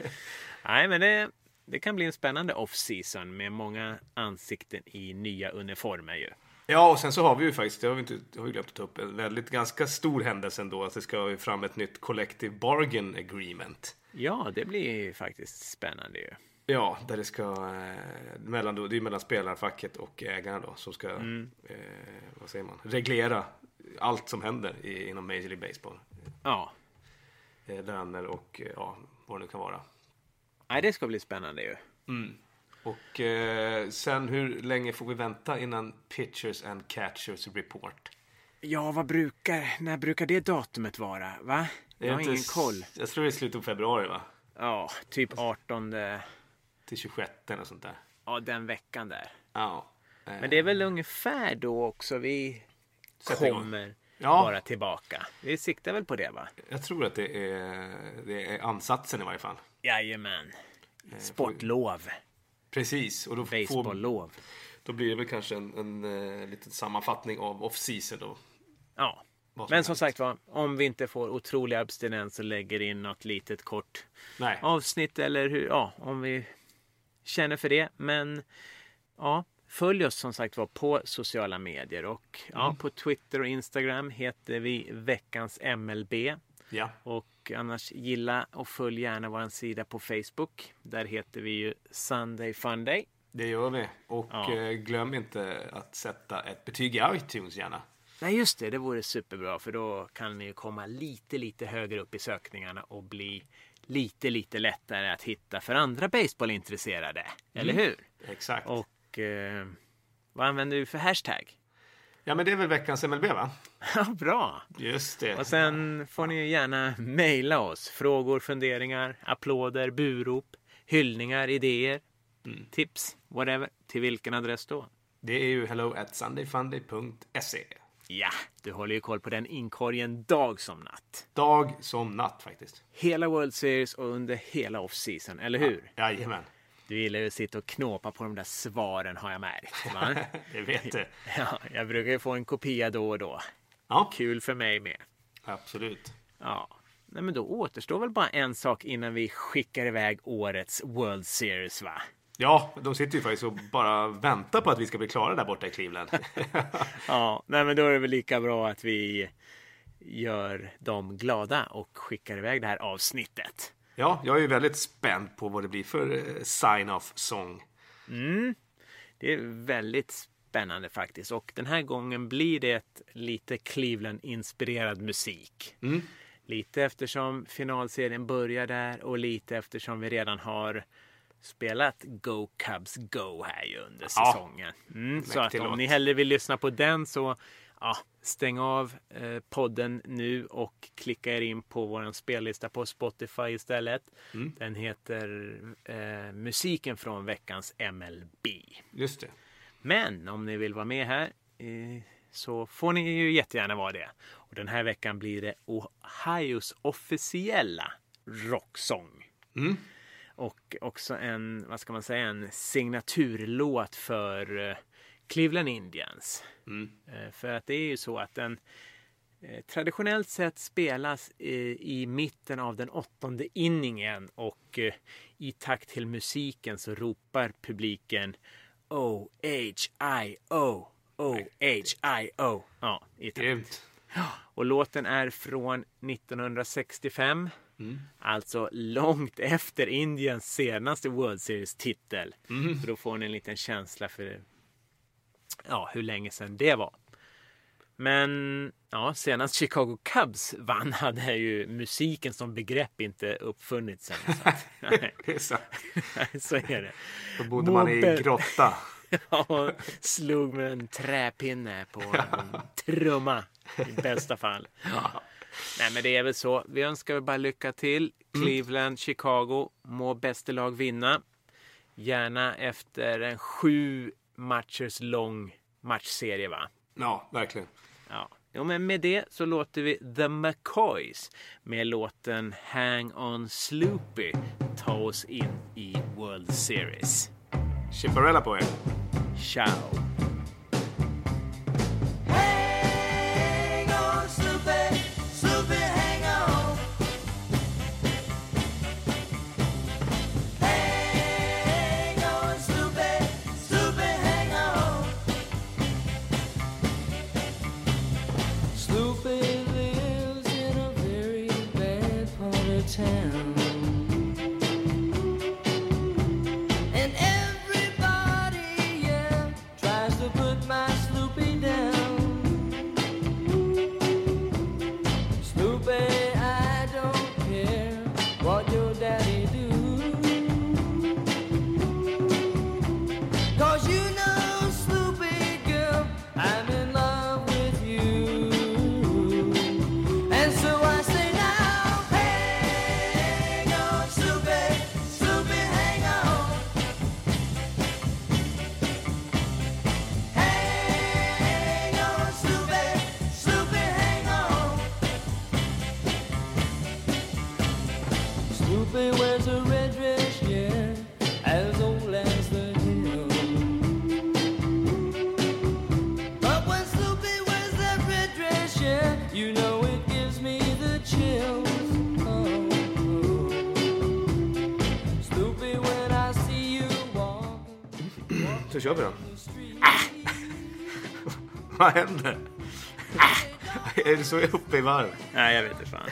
Nej, men det, det kan bli en spännande off-season med många ansikten i nya uniformer ju. Ja, och sen så har vi ju faktiskt, det har vi, inte, har vi glömt att ta upp, en väldigt ganska stor händelse ändå. Att det ska fram ett nytt Collective Bargain Agreement. Ja, det blir faktiskt spännande ju. Ja, där det ska, eh, mellan då, det är mellan spelarfacket och ägarna då, som ska, Mm. eh, vad säger man, reglera allt som händer i, inom Major League Baseball. Ja, Eh, löner och eh, ja, vad det nu kan vara. Nej, det ska bli spännande ju. Och eh, sen hur länge får vi vänta innan Pitchers and Catchers Report? Ja, vad brukar, när brukar det datumet vara? Va? Jag har ingen koll. Jag tror det är slutet av februari va? Ja, typ 18, Till 26 eller sånt där. ja den veckan där. Ja. Eh, Men det är väl ungefär då också vi Sätter kommer Ja. vara tillbaka. Vi siktar väl på det va? Jag tror att det är, det är ansatsen i varje fall. Jajamän. Sportlov. Precis. Och då, Baseballlov. då blir det väl kanske en, en, eh, liten sammanfattning av off-season då. Ja. Som Men som sagt var, om vi inte får otrolig abstinens och lägger in något litet kort Nej. avsnitt eller hur, ja, om vi känner för det. Men ja, följ oss som sagt var på sociala medier och ja, Mm. på Twitter och Instagram heter vi veckans MLB. Ja, Och annars gilla och följ gärna vår sida på Facebook. Där heter vi ju Sunday Funday. det gör vi. Och Ja. eh, glöm inte att sätta ett betyg i iTunes gärna. Nej just det, det vore superbra för då kan ni ju komma lite lite högre upp i sökningarna och bli lite lite lättare att hitta för andra baseballintresserade. Eller hur? Exakt. Och eh, vad använder du för hashtag? Ja, men det är väl veckans MLB, va? Ja, bra! Just det. Och sen får ni gärna mejla oss. Frågor, funderingar, applåder, burop, hyllningar, idéer, tips, whatever. Till vilken adress då? Det är ju hello at sundayfunday.se. Ja, du håller ju koll på den inkorgen dag som natt. Dag som natt faktiskt. Hela World Series och under hela off-season, eller hur? Jajamän, Du gillar ju att sitta och knåpa på de där svaren har jag märkt. Va? *laughs* det vet du. Ja, jag brukar ju få en kopia då och då. Ja, Kul för mig med. absolut. Ja, Nej, men då återstår väl bara en sak innan vi skickar iväg årets World Series va? Ja, de sitter ju faktiskt och bara väntar på att vi ska bli klara där borta i Cleveland. *laughs* Ja, nej, men då är det väl lika bra att vi gör dem glada och skickar iväg det här avsnittet. Ja, jag är ju väldigt spänd på vad det blir för eh, sign-off sång. Det är väldigt spännande faktiskt och den här gången blir det lite Cleveland-inspirerad musik. Lite eftersom finalserien börjar där och lite eftersom vi redan har spelat Go Cubs Go här ju under säsongen. Mm, så att om ni hellre vill lyssna på den så ja, stäng av eh, podden nu och klicka er in på vår spellista på Spotify istället. Mm. Den heter eh, Musiken från veckans MLB. Just det. Men om ni vill vara med här eh, så får ni ju jättegärna vara det. Och den här veckan blir det Ohios officiella rocksång. Mm. Och också en, vad ska man säga, en signaturlåt för eh, Cleveland Indians. Mm. Eh, för att det är ju så att den eh, traditionellt sett spelas eh, i mitten av den åttonde inningen och eh, i takt till musiken så ropar publiken O-H-I-O O-H-I-O Ja, i takt. Grymt. Och låten är från 1965. Alltså långt efter Indiens senaste World Series-titel. Så då får ni en liten känsla för ja, hur länge sedan det var. Men ja, senast Chicago Cubs vann *laughs* hade ju musiken som begrepp inte uppfunnits än. Så, att, *laughs* Det är så. *laughs* så är det. Då bodde man i grotta. Ja, slog med en träpinne på en trumma i bästa fall. Ja. Nej, men det är väl så. Vi önskar väl bara lycka till. Cleveland, Chicago, må bästa lag vinna. Gärna efter en sju matchers lång matchserie, va? Ja, verkligen. Ja. Jo, men med det så låter vi The McCoys med låten Hang On Sloopy ta oss in i World Series. Chipparella på er. Ciao! Town. Sloopy wears a red dress, yeah, as old as the hill. But when Sloopy wears that red dress, yeah, you know it gives me the chills. Oh, oh. Sloopy, when I see you walking *laughs* *laughs* Så kör vi då. the. Vad händer? Ah! Är du så uppe i varv? Nej, jag vet inte fan.